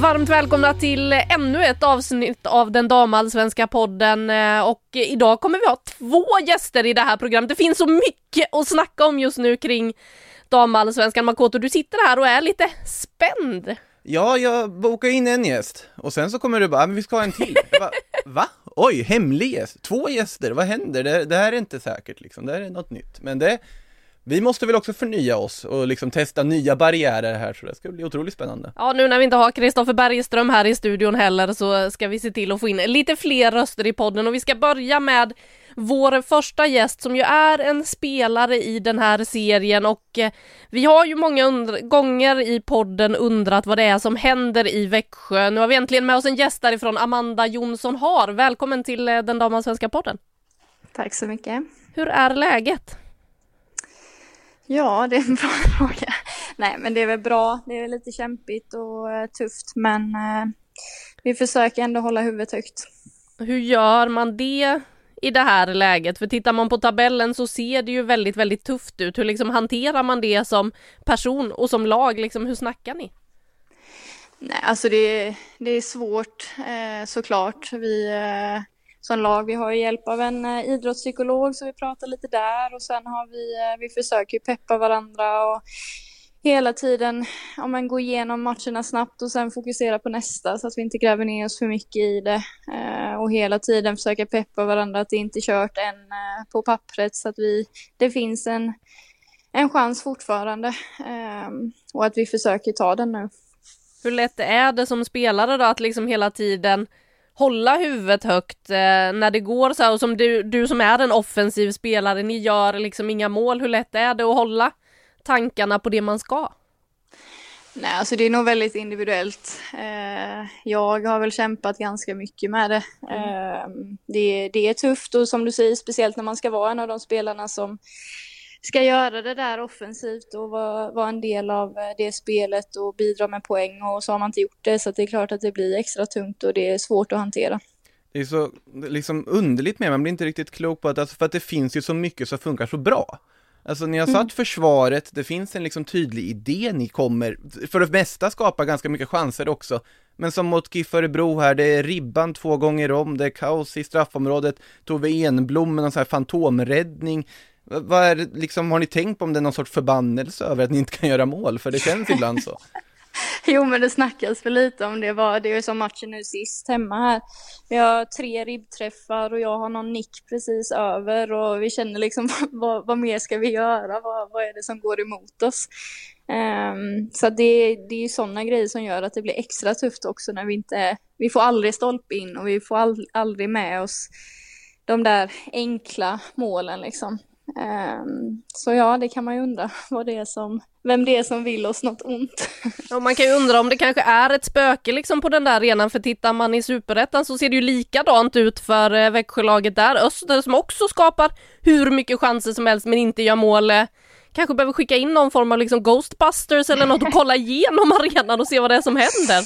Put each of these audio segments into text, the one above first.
Varmt välkomna till ännu ett avsnitt av den damallsvenska podden eh, och idag kommer vi ha två gäster i det här programmet. Det finns så mycket att snacka om just nu kring damallsvenskan. Makoto, du sitter här och är lite spänd. Ja, jag bokar in en gäst och sen så kommer du bara, ah, men vi ska ha en till. Jag bara, Va? Oj, hemlig gäst? Två gäster, vad händer? Det, det här är inte säkert liksom, det här är något nytt. Men det, vi måste väl också förnya oss och liksom testa nya barriärer här så det ska bli otroligt spännande. Ja, nu när vi inte har Kristoffer Bergström här i studion heller så ska vi se till att få in lite fler röster i podden och vi ska börja med vår första gäst som ju är en spelare i den här serien och eh, vi har ju många gånger i podden undrat vad det är som händer i Växjö. Nu har vi äntligen med oss en gäst därifrån, Amanda Jonsson Har. Välkommen till eh, den damallsvenska podden. Tack så mycket. Hur är läget? Ja, det är en bra fråga. Nej, men det är väl bra. Det är lite kämpigt och uh, tufft, men uh, vi försöker ändå hålla huvudet högt. Hur gör man det i det här läget? För tittar man på tabellen så ser det ju väldigt, väldigt tufft ut. Hur liksom hanterar man det som person och som lag? Liksom, hur snackar ni? Nej, alltså det, det är svårt eh, såklart. Vi eh, som lag. Vi har ju hjälp av en eh, idrottspsykolog så vi pratar lite där och sen har vi, eh, vi försöker ju peppa varandra och hela tiden ja, men, gå igenom matcherna snabbt och sen fokusera på nästa så att vi inte gräver ner oss för mycket i det. Eh, och hela tiden försöka peppa varandra att det inte är kört än eh, på pappret så att vi, det finns en, en chans fortfarande eh, och att vi försöker ta den nu. Hur lätt är det som spelare då att liksom hela tiden hålla huvudet högt eh, när det går så här och som du, du som är en offensiv spelare, ni gör liksom inga mål, hur lätt är det att hålla tankarna på det man ska? Nej, alltså det är nog väldigt individuellt. Eh, jag har väl kämpat ganska mycket med det. Mm. Eh, det. Det är tufft och som du säger, speciellt när man ska vara en av de spelarna som ska göra det där offensivt och vara, vara en del av eh, det spelet och bidra med poäng och så har man inte gjort det så det är klart att det blir extra tungt och det är svårt att hantera. Det är så liksom underligt med, man blir inte riktigt klok på att, alltså, för att det finns ju så mycket som funkar så bra. Alltså ni har satt mm. försvaret, det finns en liksom tydlig idé, ni kommer för det mesta skapa ganska mycket chanser också. Men som mot GIF Örebro här, det är ribban två gånger om, det är kaos i straffområdet, Tove Enblom med någon sån här fantomräddning. Vad är det, liksom, har ni tänkt på om det är någon sorts förbannelse över att ni inte kan göra mål? För det känns ibland så. jo, men det snackas för lite om det. Var, det är som matchen nu sist hemma här. Vi har tre ribbträffar och jag har någon nick precis över och vi känner liksom vad, vad mer ska vi göra? Vad, vad är det som går emot oss? Um, så det, det är sådana grejer som gör att det blir extra tufft också när vi inte, vi får aldrig stolpe in och vi får all, aldrig med oss de där enkla målen liksom. Ehm, så ja, det kan man ju undra vad det är som, vem det är som vill oss något ont. Ja, man kan ju undra om det kanske är ett spöke liksom på den där arenan, för tittar man i superettan så ser det ju likadant ut för eh, Växjölaget där, Öster som också skapar hur mycket chanser som helst men inte gör mål. Eh, kanske behöver skicka in någon form av liksom Ghostbusters eller något och kolla igenom arenan och se vad det är som händer.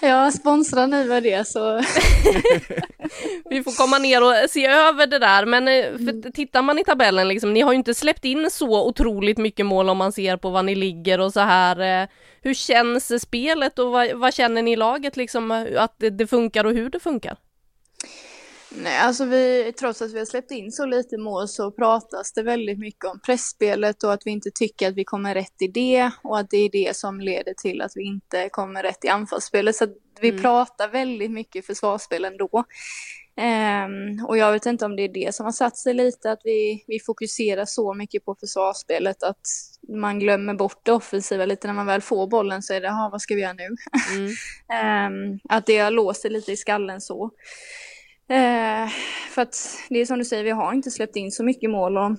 Ja, sponsra nu med det så. Vi får komma ner och se över det där, men eh, för tittar man i tabellen liksom, ni har ju inte släppt in så otroligt mycket mål om man ser på vad ni ligger och så här. Eh, hur känns spelet och vad, vad känner ni i laget liksom att det, det funkar och hur det funkar? Nej, alltså vi, trots att vi har släppt in så lite mål så pratas det väldigt mycket om pressspelet och att vi inte tycker att vi kommer rätt i det och att det är det som leder till att vi inte kommer rätt i anfallsspelet. Så vi mm. pratar väldigt mycket försvarsspel ändå. Um, och jag vet inte om det är det som har satt sig lite, att vi, vi fokuserar så mycket på försvarsspelet att man glömmer bort det offensiva lite när man väl får bollen så är det, vad ska vi göra nu? Mm. um, att det har låst sig lite i skallen så. Eh, för att det är som du säger, vi har inte släppt in så mycket mål och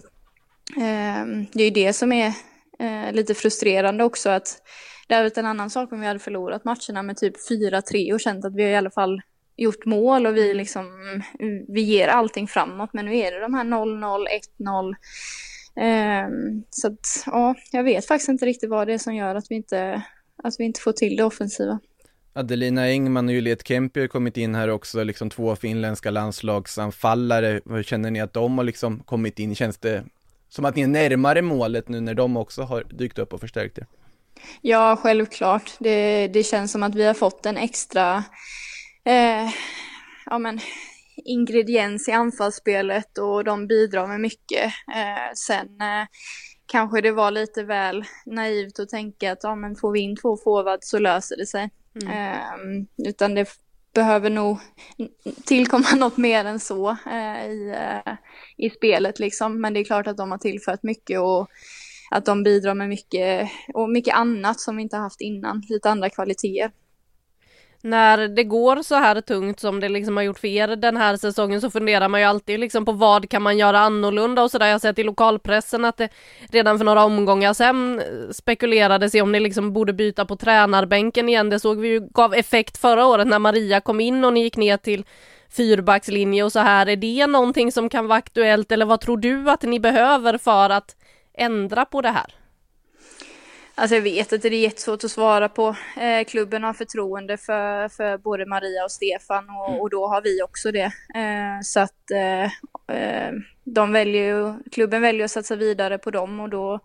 eh, det är ju det som är eh, lite frustrerande också att det hade varit en annan sak om vi hade förlorat matcherna med typ 4-3 och känt att vi i alla fall gjort mål och vi liksom, vi ger allting framåt. Men nu är det de här 0-0, 1-0. Ehm, så att, ja, jag vet faktiskt inte riktigt vad det är som gör att vi inte, att vi inte får till det offensiva. Adelina Engman och Juliet Kempi har kommit in här också, liksom två finländska landslagsanfallare. Hur känner ni att de har liksom kommit in? Känns det som att ni är närmare målet nu när de också har dykt upp och förstärkt er? Ja, självklart. Det, det känns som att vi har fått en extra eh, ja, men, ingrediens i anfallsspelet och de bidrar med mycket. Eh, sen eh, kanske det var lite väl naivt att tänka att ja, men får vi in två forwards så löser det sig. Mm. Eh, utan det behöver nog tillkomma något mer än så eh, i, eh, i spelet liksom. Men det är klart att de har tillfört mycket och att de bidrar med mycket och mycket annat som vi inte haft innan, lite andra kvaliteter när det går så här tungt som det liksom har gjort för er den här säsongen så funderar man ju alltid liksom på vad kan man göra annorlunda och sådär. Jag har sett i lokalpressen att det redan för några omgångar sedan spekulerades i om ni liksom borde byta på tränarbänken igen. Det såg vi ju gav effekt förra året när Maria kom in och ni gick ner till fyrbackslinje och så här. Är det någonting som kan vara aktuellt eller vad tror du att ni behöver för att ändra på det här? Alltså jag vet att det är jättesvårt att svara på. Eh, klubben har förtroende för, för både Maria och Stefan och, mm. och då har vi också det. Eh, så att eh, eh, de väljer, klubben väljer att satsa vidare på dem och då,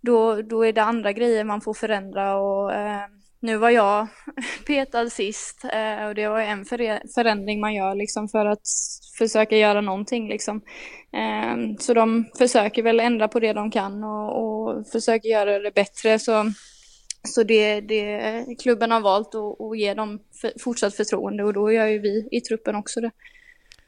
då, då är det andra grejer man får förändra och eh, nu var jag petad sist eh, och det var en förändring man gör liksom för att försöka göra någonting liksom. Eh, så de försöker väl ändra på det de kan och, och försöker göra det bättre. Så, så det, det klubben har valt att, ge dem för, fortsatt förtroende och då gör ju vi i truppen också det.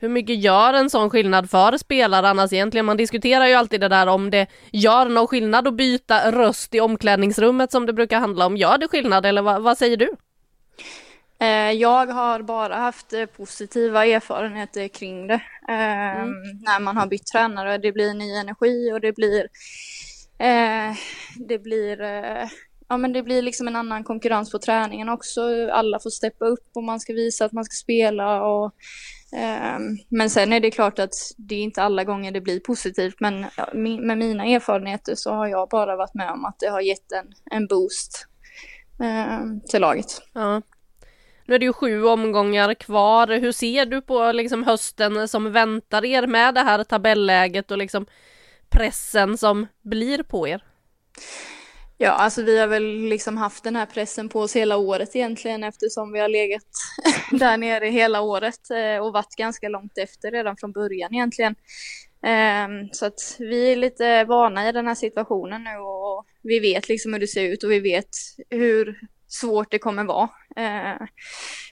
Hur mycket gör en sån skillnad för spelare annars egentligen? Man diskuterar ju alltid det där om det gör någon skillnad att byta röst i omklädningsrummet som det brukar handla om. Gör det skillnad eller vad, vad säger du? Eh, jag har bara haft eh, positiva erfarenheter kring det. Ehm, mm. När man har bytt tränare. Det blir ny energi och det blir eh, det blir ja men det blir liksom en annan konkurrens på träningen också. Alla får steppa upp och man ska visa att man ska spela och Ehm, men sen är det klart att det är inte alla gånger det blir positivt, men med mina erfarenheter så har jag bara varit med om att det har gett en, en boost ehm, till laget. Ja. Nu är det ju sju omgångar kvar. Hur ser du på liksom hösten som väntar er med det här tabelläget och liksom pressen som blir på er? Ja, alltså vi har väl liksom haft den här pressen på oss hela året egentligen eftersom vi har legat där nere hela året eh, och varit ganska långt efter redan från början egentligen. Ehm, så att vi är lite vana i den här situationen nu och vi vet liksom hur det ser ut och vi vet hur svårt det kommer vara. Ehm,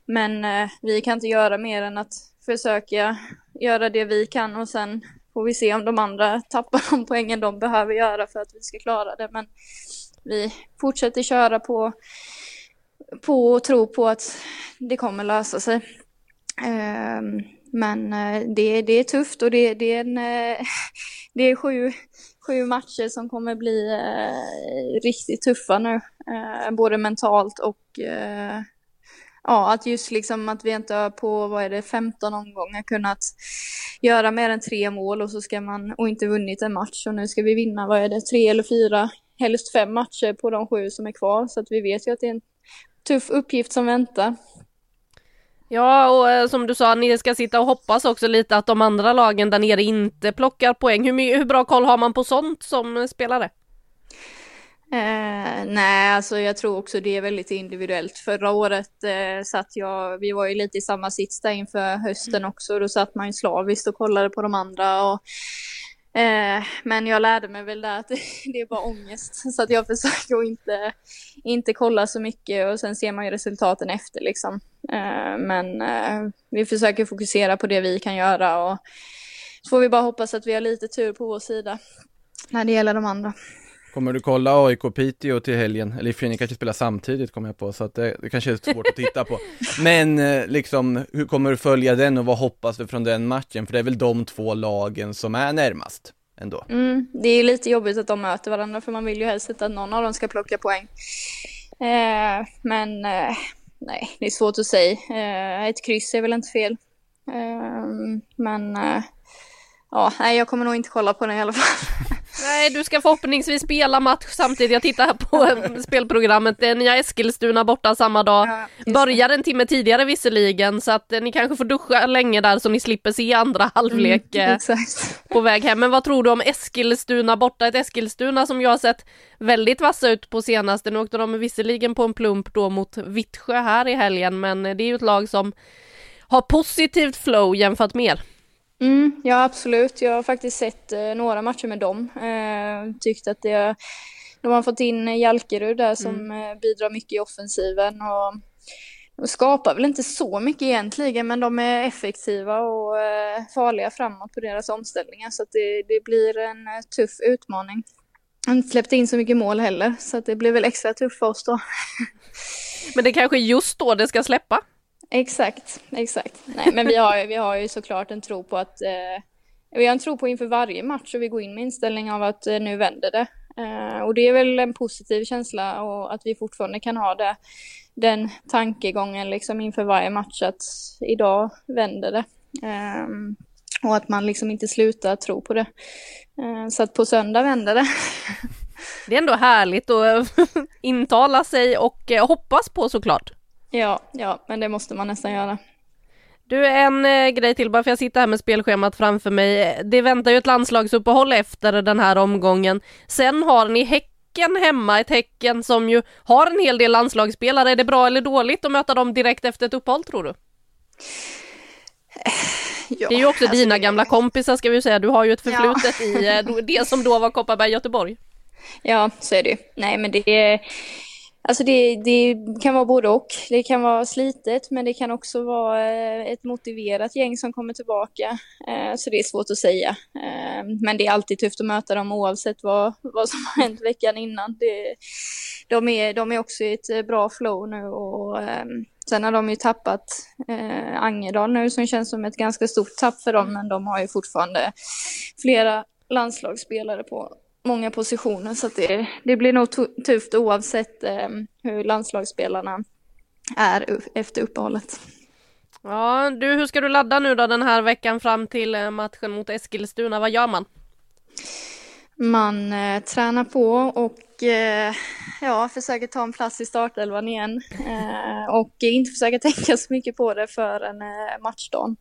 men eh, vi kan inte göra mer än att försöka göra det vi kan och sen får vi se om de andra tappar de poängen de behöver göra för att vi ska klara det. Men vi fortsätter köra på, på och tro på att det kommer lösa sig. Ehm, men eh, det, det är tufft och det, det är, en, eh, det är sju, sju matcher som kommer bli eh, riktigt tuffa nu. Eh, både mentalt och ja, att just liksom att vi inte har på, vad är det, 15 omgångar kunnat göra mer än tre mål och så ska man, och inte vunnit en match och nu ska vi vinna, vad är det, tre eller fyra helst fem matcher på de sju som är kvar. Så att vi vet ju att det är en tuff uppgift som väntar. Ja, och eh, som du sa, ni ska sitta och hoppas också lite att de andra lagen där nere inte plockar poäng. Hur, hur bra koll har man på sånt som spelare? Eh, nej, alltså jag tror också det är väldigt individuellt. Förra året eh, satt jag, vi var ju lite i samma sits där inför hösten också, då satt man ju slaviskt och kollade på de andra och Eh, men jag lärde mig väl där att det är bara ångest. Så att jag försöker att inte, inte kolla så mycket och sen ser man ju resultaten efter liksom. Eh, men eh, vi försöker fokusera på det vi kan göra och så får vi bara hoppas att vi har lite tur på vår sida när det gäller de andra. Kommer du kolla AIK Piteå till helgen? Eller i ni kanske spelar samtidigt kommer jag på, så att det, det kanske är svårt att titta på. Men eh, liksom, hur kommer du följa den och vad hoppas du från den matchen? För det är väl de två lagen som är närmast ändå. Mm, det är lite jobbigt att de möter varandra för man vill ju helst att någon av dem ska plocka poäng. Eh, men eh, nej, det är svårt att säga. Eh, ett kryss är väl inte fel. Eh, men eh, ja, nej, jag kommer nog inte kolla på den i alla fall. Nej, du ska förhoppningsvis spela match samtidigt. Jag tittar på spelprogrammet. Ni har Eskilstuna borta samma dag. Ja, Börjar en timme tidigare visserligen, så att ni kanske får duscha länge där så ni slipper se andra halvlek mm, eh, på väg hem. Men vad tror du om Eskilstuna borta? Ett Eskilstuna som jag har sett väldigt vassa ut på senaste. Nu åkte de visserligen på en plump då mot Vittsjö här i helgen, men det är ju ett lag som har positivt flow jämfört med er. Mm, ja, absolut. Jag har faktiskt sett eh, några matcher med dem. Eh, tyckt att det, de har fått in Jalkerud där som mm. Eh, bidrar mycket i offensiven och, och skapar väl inte så mycket egentligen, men de är effektiva och eh, farliga framåt på deras omställningar så det, det blir en eh, tuff utmaning. Jag har inte släppt in så mycket mål heller, så det blir väl extra tufft för oss då. men det är kanske just då det ska släppa? Exakt, exakt. Nej, men vi har, vi har ju såklart en tro på att eh, vi har en tro på inför varje match och vi går in med inställning av att eh, nu vänder det. Eh, och det är väl en positiv känsla och att vi fortfarande kan ha det, den tankegången liksom inför varje match att idag vänder det. Eh, och att man liksom inte slutar tro på det. Eh, så att på söndag vänder det. Det är ändå härligt att intala sig och eh, hoppas på såklart. Ja, ja, men det måste man nästan göra. Du, en eh, grej till bara för jag sitter här med spelschemat framför mig. Det väntar ju ett landslagsuppehåll efter den här omgången. Sen har ni Häcken hemma, ett Häcken som ju har en hel del landslagsspelare. Är det bra eller dåligt att möta dem direkt efter ett uppehåll tror du? Ja, det är ju också alltså dina det... gamla kompisar ska vi säga. Du har ju ett förflutet ja. i eh, det som då var Kopparberg Göteborg. Ja, så är det ju. Nej, men det är Alltså det, det, kan vara både och. Det kan vara slitet men det kan också vara eh, ett motiverat gäng som kommer tillbaka. Eh, så det är svårt att säga. Eh, men det är alltid tufft att möta dem oavsett vad, vad som har hänt veckan innan. Det, de, är, de är också i ett bra flow nu och sen har de ju tappat Angedal nu som känns som ett ganska stort tapp för dem men de har ju fortfarande flera landslagsspelare på många positioner så det, det blir nog tufft oavsett eh, hur landslagsspelarna är efter uppehållet. Ja, du, hur ska du ladda nu då den här veckan fram till eh, matchen mot Eskilstuna? Vad gör man? Man eh, tränar på och eh, ja, försöker ta en plats i startelvan igen eh, och inte försöka tänka så mycket på det för en eh, matchdagen.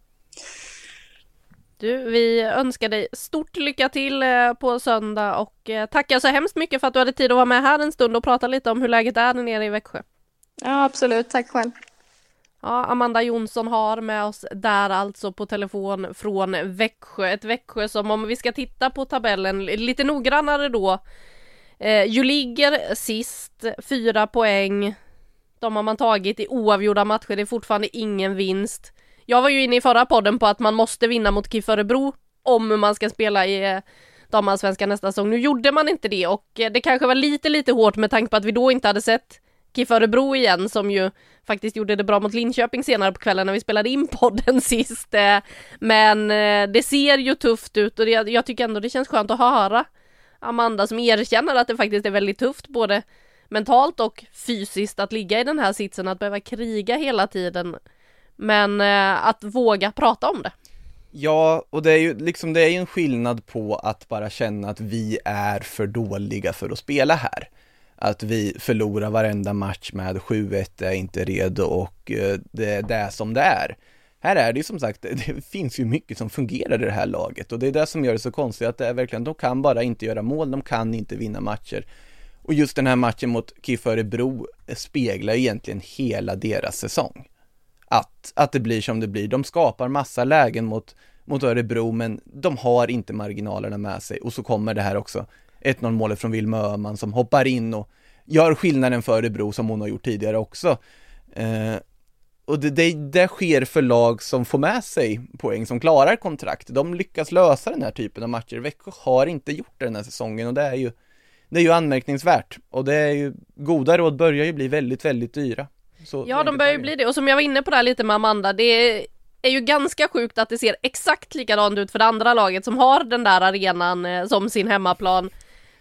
Du, vi önskar dig stort lycka till eh, på söndag och eh, tackar så hemskt mycket för att du hade tid att vara med här en stund och prata lite om hur läget är nere i Växjö. Ja, absolut. Tack själv. Ja, Amanda Jonsson har med oss där alltså på telefon från Växjö. Ett Växjö som om vi ska titta på tabellen lite noggrannare då eh, ju ligger sist, fyra poäng. De har man tagit i oavgjorda matcher, det är fortfarande ingen vinst. Jag var ju inne i förra podden på att man måste vinna mot KIF Örebro om man ska spela i eh, damallsvenskan nästa säsong. Nu gjorde man inte det och eh, det kanske var lite, lite hårt med tanke på att vi då inte hade sett KIF Örebro igen som ju faktiskt gjorde det bra mot Linköping senare på kvällen när vi spelade in podden sist. Eh. Men det ser ju tufft ut och jag tycker ändå det känns skönt att höra Amanda som erkänner att det faktiskt är väldigt tufft både mentalt och fysiskt att ligga i den här sitsen, att behöva kriga hela tiden men eh, att våga prata om det. Ja, och det är ju liksom, det är ju en skillnad på att bara känna att vi är för dåliga för att spela här. Att vi förlorar varenda match med 7-1, är inte redo och eh, det är det som det är. Här är det ju som sagt, det finns ju mycket som fungerar i det här laget och det är det som gör det så konstigt att det är verkligen, de kan bara inte göra mål, de kan inte vinna matcher. Och just den här matchen mot KIF Örebro speglar egentligen hela deras säsong att, att det blir som det blir. De skapar massa lägen mot, mot Örebro, men de har inte marginalerna med sig och så kommer det här också 1-0 målet från Wilma Öhman som hoppar in och gör skillnaden för Örebro som hon har gjort tidigare också. Eh, och det, det, det sker för lag som får med sig poäng, som klarar kontrakt. De lyckas lösa den här typen av matcher. Växjö har inte gjort det den här säsongen och det är ju, det är ju anmärkningsvärt. Och det är ju, goda råd börjar ju bli väldigt, väldigt dyra. Så ja, de börjar ju bli det. Och som jag var inne på där lite med Amanda, det är ju ganska sjukt att det ser exakt likadant ut för det andra laget som har den där arenan eh, som sin hemmaplan.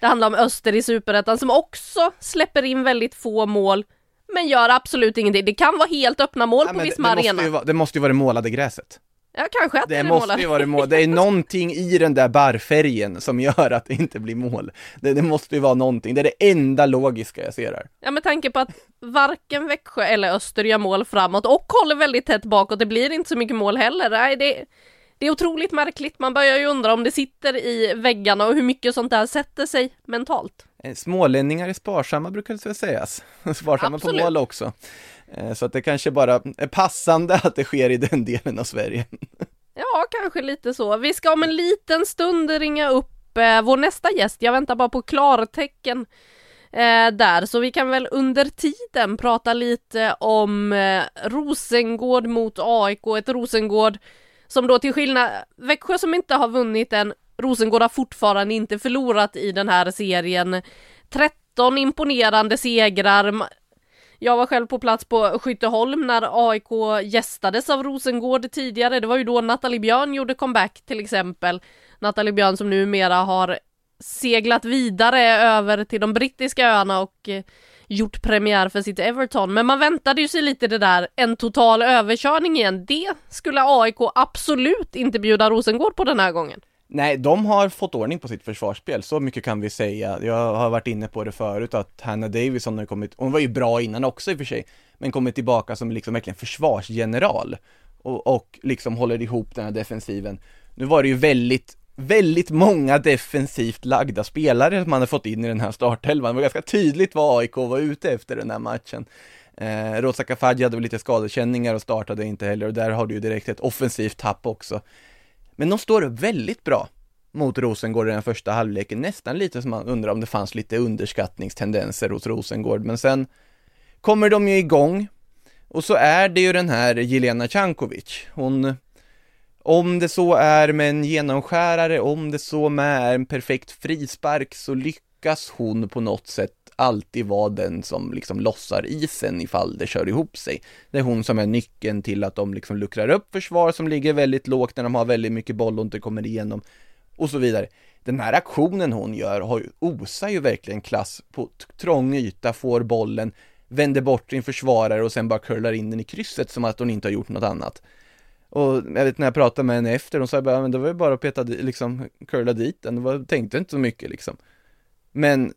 Det handlar om Öster i Superettan som också släpper in väldigt få mål men gör absolut ingenting. Det kan vara helt öppna mål ja, på Visma Arena. det måste ju vara det målade gräset. Ja, kanske att det, det måste ju vara mål. Det är någonting i den där barrfärgen som gör att det inte blir mål. Det, det, måste ju vara någonting. Det är det enda logiska jag ser här. Ja, med tanke på att varken Växjö eller Öster gör mål framåt och håller väldigt tätt bakåt. Det blir inte så mycket mål heller. Nej, det, det är otroligt märkligt. Man börjar ju undra om det sitter i väggarna och hur mycket sånt där sätter sig mentalt. Eh, smålänningar är sparsamma brukar det sägas. Sparsamma Absolut. på mål också. Eh, så att det kanske bara är passande att det sker i den delen av Sverige. Ja, kanske lite så. Vi ska om en liten stund ringa upp eh, vår nästa gäst. Jag väntar bara på klartecken eh, där, så vi kan väl under tiden prata lite om eh, Rosengård mot AIK, ett Rosengård som då till skillnad, Växjö som inte har vunnit än, Rosengård har fortfarande inte förlorat i den här serien. 13 imponerande segrar. Jag var själv på plats på Skytteholm när AIK gästades av Rosengård tidigare. Det var ju då Nathalie Björn gjorde comeback till exempel. Nathalie Björn som numera har seglat vidare över till de brittiska öarna och eh, gjort premiär för sitt Everton. Men man väntade ju sig lite det där, en total överkörning igen. Det skulle AIK absolut inte bjuda Rosengård på den här gången. Nej, de har fått ordning på sitt försvarsspel, så mycket kan vi säga. Jag har varit inne på det förut att Hannah Davison har kommit, hon var ju bra innan också i och för sig, men kommit tillbaka som liksom verkligen försvarsgeneral och, och liksom håller ihop den här defensiven. Nu var det ju väldigt, väldigt många defensivt lagda spelare som man har fått in i den här startelvan. Det var ganska tydligt vad AIK var ute efter den här matchen. Eh, Rosa Kafaji hade väl lite skadekänningar och startade inte heller och där har du ju direkt ett offensivt tapp också. Men de står upp väldigt bra mot Rosengård i den första halvleken, nästan lite som man undrar om det fanns lite underskattningstendenser hos Rosengård, men sen kommer de ju igång. Och så är det ju den här Jelena Cankovic, hon om det så är med en genomskärare, om det så med en perfekt frispark så lyckas hon på något sätt alltid vara den som liksom lossar isen ifall det kör ihop sig. Det är hon som är nyckeln till att de liksom luckrar upp försvar som ligger väldigt lågt när de har väldigt mycket boll och inte kommer igenom och så vidare. Den här aktionen hon gör har ju, osar ju verkligen klass på trång yta, får bollen, vänder bort sin försvarare och sen bara curlar in den i krysset som att hon inte har gjort något annat. Och jag vet när jag pratade med henne efter, hon sa bara, men det var ju bara att peta, liksom, curla dit den, det var, tänkte inte så mycket liksom. Men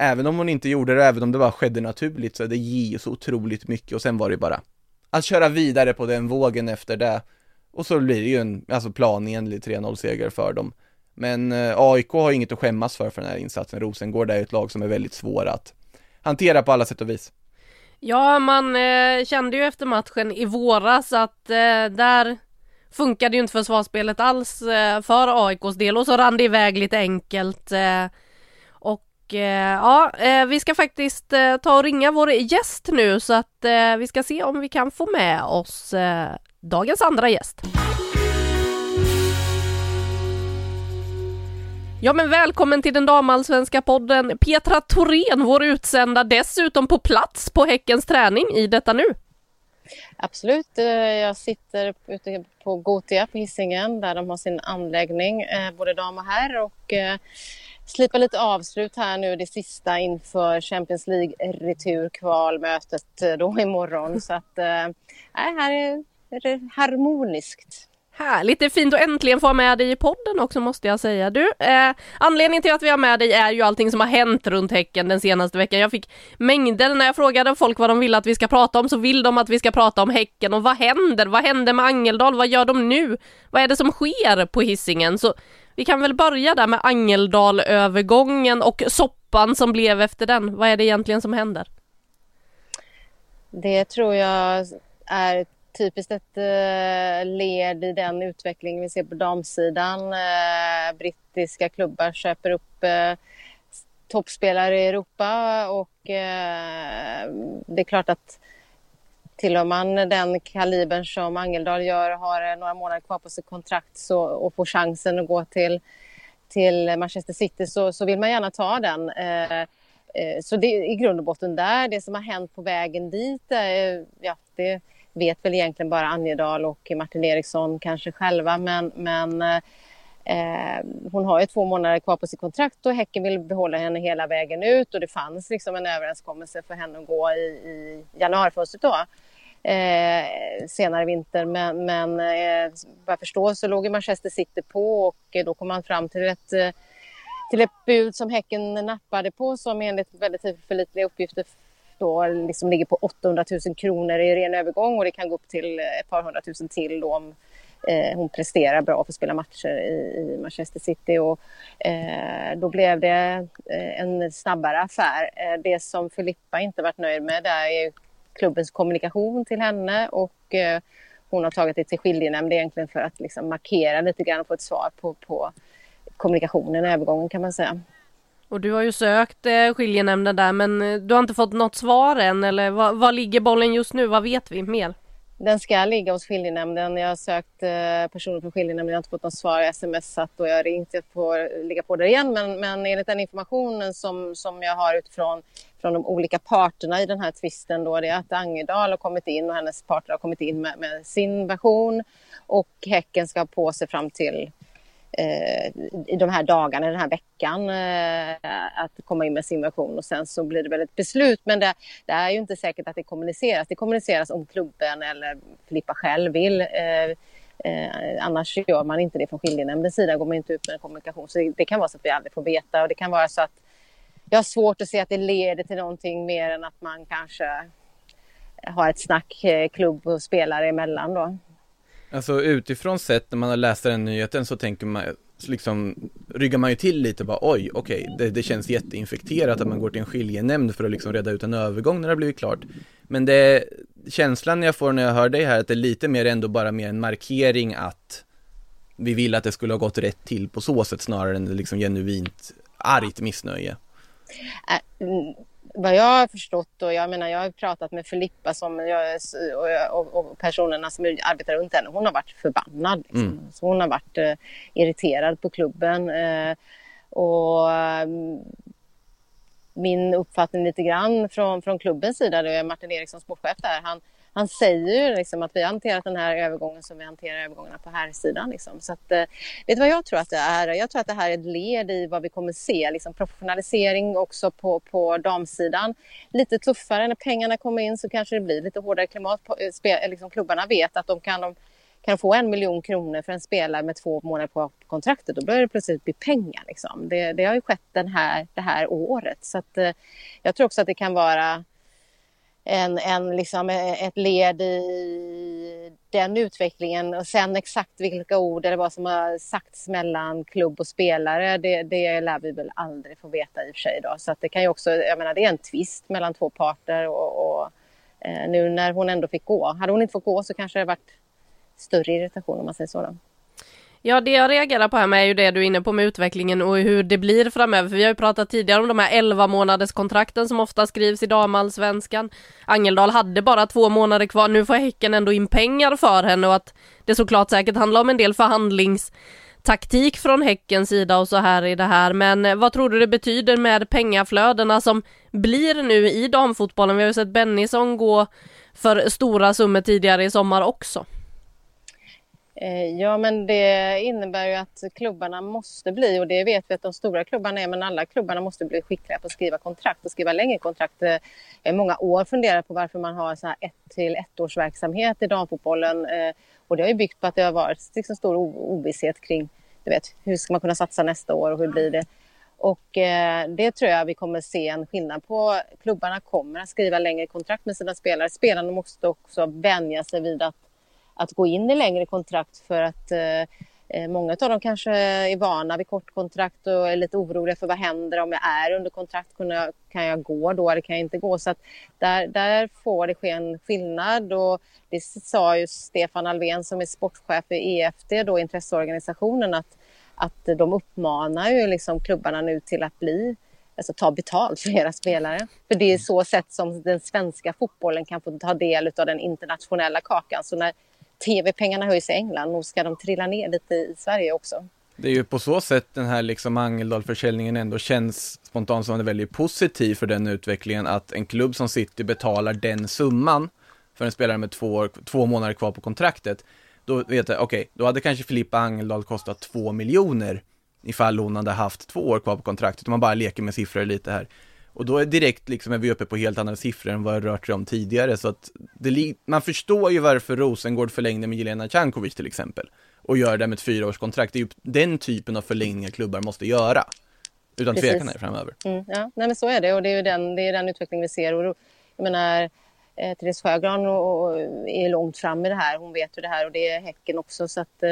även om hon inte gjorde det, även om det bara skedde naturligt, så det ger ju så otroligt mycket och sen var det bara att köra vidare på den vågen efter det. Och så blir det ju en, alltså planenlig 3-0 seger för dem. Men eh, AIK har inget att skämmas för för den här insatsen. Rosengård är ett lag som är väldigt svåra att hantera på alla sätt och vis. Ja, man eh, kände ju efter matchen i våras att eh, där funkade ju inte försvarsspelet alls eh, för AIKs del och så rann det iväg lite enkelt. Eh, Eh, ja, eh, vi ska faktiskt eh, ta och ringa vår gäst nu så att vi ska se om vi kan få med oss dagens andra gäst. Ja men välkommen till den damallsvenska podden Petra Thorén, vår utsända dessutom på plats på Häckens träning i detta nu. Absolut, jag sitter ute på Gotia på Hisingen där de har sin anläggning, både dam och herr och slipa lite avslut här nu det sista inför Champions League returkvalmötet eh, då imorgon så att eh, nej, här är det harmoniskt. Härligt, det är fint att äntligen få ha med dig i podden också måste jag säga. Du, eh, anledningen till att vi har med dig är ju allting som har hänt runt Häcken den senaste veckan. Jag fick mängder när jag frågade folk vad de vill att vi ska prata om så vill de att vi ska prata om Häcken och vad händer? Vad händer med Angeldal? Vad gör de nu? Vad är det som sker på hissingen? Så vi kan väl börja där med Angeldalövergången och soppan som blev efter den. Vad är det egentligen som händer? Det tror jag är typiskt ett eh, led i den utveckling vi ser på damsidan. Eh, brittiska klubbar köper upp eh, toppspelare i Europa och det är klart att tillhör man den kalibern som Angeldal gör har eh, några månader kvar på sitt kontrakt så, och får chansen att gå till, till Manchester City så, så vill man gärna ta den. Eh, eh, så det är i grund och botten där. Det som har hänt på vägen dit, eh, ja, det vet väl egentligen bara Angeldal och Martin Eriksson kanske själva men, men Eh, eh hon har ju två månader kvar på sitt kontrakt och Häcken vill behålla henne hela vägen ut och det fanns liksom en överenskommelse för henne att gå i, i januarifönstret då. Eh, senare i vinter men, men eh, vad jag förstår så låg Manchester City på och eh, då kom man fram till ett, eh, till ett bud som Häcken nappade på som enligt väldigt förlitliga uppgifter då liksom ligger på 800 000 kronor i ren övergång och det kan gå upp till eh, ett par hundratusen till då om eh, hon presterar bra för att spela matcher i, i Manchester City. Och, eh, då blev det eh, en snabbare affär. Eh, det som Filippa inte varit nöjd med där är klubbens kommunikation till henne och eh, hon har tagit det till skiljenämnd egentligen för att liksom markera lite grann och få ett svar på, på kommunikationen övergången kan man säga. Och du har ju sökt eh, skiljenämnden där men du har inte fått något svar än eller var ligger bollen just nu? Vad vet vi mer? Den ska ligga hos skiljenämnden. Jag har sökt eh, personer från skiljenämnden, jag har inte fått något svar. Jag smsat och jag har ringt. Jag får ligga på där igen. Men, men enligt den informationen som, som jag har utifrån från de olika parterna i den här tvisten då, det är att Angedal har kommit in och hennes parter har kommit in med, med sin version och Häcken ska ha på sig fram till eh, i de här dagarna, den här veckan, eh, att komma in med sin version och sen så blir det väl ett beslut. Men det, det, är ju inte säkert att det kommuniceras. Det kommuniceras om klubben eller Filippa själv vill. Eh, eh, annars gör man inte det från skiljenämndens sida, går man inte ut med en kommunikation. Så det, det, kan vara så att vi aldrig får veta och det kan vara så att jag har svårt att se att det leder till någonting mer än att man kanske har ett snack eh, klubb och spelare emellan då. Alltså utifrån sett när man läser den nyheten så tänker man liksom ryggar man ju till lite bara oj okej okay, det, det, känns jätteinfekterat att man går till en skiljenämnd för att liksom reda ut en övergång när det har blivit klart Men det känslan jag får när jag hör dig här att det är lite mer ändå bara mer en markering att vi vill att det skulle ha gått rätt till på så sätt snarare än liksom genuint argt missnöje. Äh, vad jag har förstått och jag menar jag har pratat med Filippa som jag, och, och, personerna som arbetar runt henne. Hon har varit förbannad. Liksom. Mm. Så hon har varit eh, irriterad på klubben. Eh, och mm, min uppfattning lite grann från, från klubbens sida, det är Martin Eriksson, sportchef där, han, han säger ju liksom att vi har hanterat den här övergången som vi hanterar övergångarna på här sidan. Liksom. Så att, eh, vet du vad jag tror att det är? Jag tror att det här är ett led i vad vi kommer se, liksom professionalisering också på, på damsidan. Lite tuffare när pengarna kommer in så kanske det blir lite hårdare klimat. På, eh, eh liksom, klubbarna vet att de kan de kan få en miljon kronor för en spelare med två månader på kontraktet, då börjar det plötsligt bli pengar. Liksom. Det, det har ju skett den här, det här året. Så att, eh, jag tror också att det kan vara en, en, liksom eh, ett led i den utvecklingen. Och sen exakt vilka ord eller vad som har sagts mellan klubb och spelare, det, det lär vi väl aldrig få veta i och för sig. Då. Så att det kan ju också, jag menar det är en tvist mellan två parter och, och eh, nu när hon ändå fick gå. Hade hon inte fått gå så kanske det varit större irritation om man säger så. Då. Ja, det jag reagerar på här med är ju det du är inne på med utvecklingen och hur det blir framöver. För vi har ju pratat tidigare om de här 11 månaders kontrakten som ofta skrivs i damallsvenskan. Angeldal hade bara två månader kvar. Nu får Häcken ändå in pengar för henne och att det såklart säkert handlar om en del förhandlingstaktik från Häckens sida och så här i det här. Men eh, vad tror du det betyder med pengaflödena som blir nu i damfotbollen? Vi har ju sett Bennison gå för stora summor tidigare i sommar också. Eh, ja, men det innebär ju att klubbarna måste bli, och det vet vi att de stora klubbarna är, men alla klubbarna måste bli skickliga på att skriva kontrakt och skriva längre kontrakt. I många år funderat på varför man har så här ett till ettårsverksamhet i damfotbollen. Och det har ju byggt på att det har varit liksom stor ovisshet kring du vet, hur ska man kunna satsa nästa år och hur blir det? Och eh, det tror jag vi kommer se en skillnad på. Klubbarna kommer att skriva längre kontrakt med sina spelare. Spelarna måste också vänja sig vid att att gå in i längre kontrakt för att eh, eh, många av dem kanske är vana vid kortkontrakt och är lite oroliga för vad händer om jag är under kontrakt. Kan jag, kan jag gå då eller kan jag inte gå? Så att där, där får det ske en skillnad och det sa ju Stefan Alvén som är sportchef i EFD, då intresseorganisationen, att, att de uppmanar ju liksom klubbarna nu till att bli alltså ta betalt för era spelare. För det är så sätt som den svenska fotbollen kan få ta del av den internationella kakan. Så när tv-pengarna höjs i England, nog ska de trilla ner lite i Sverige också. Det är ju på så sätt den här liksom Angeldal-försäljningen ändå känns spontant som väldigt positiv för den utvecklingen att en klubb som City betalar den summan för en spelare med två, år, två månader kvar på kontraktet. Då vet jag, okej, okay, då hade kanske Filippa Angeldal kostat två miljoner ifall hon hade haft två år kvar på kontraktet, om man bara leker med siffror lite här. Och då är direkt liksom är vi uppe på helt andra siffror än vad det rört sig om tidigare, så att det, man förstår ju varför Rosengård förlängde med Jelena Cankovic till exempel, och gör det med ett fyraårskontrakt. Det är ju den typen av förlängningar klubbar måste göra, utan Precis. tvekan här framöver. Mm, ja, nej men så är det och det är ju den, det är den utveckling vi ser. Och jag menar, eh, Therese Sjögran och, och är långt fram i det här. Hon vet ju det här och det är Häcken också. Så att, eh,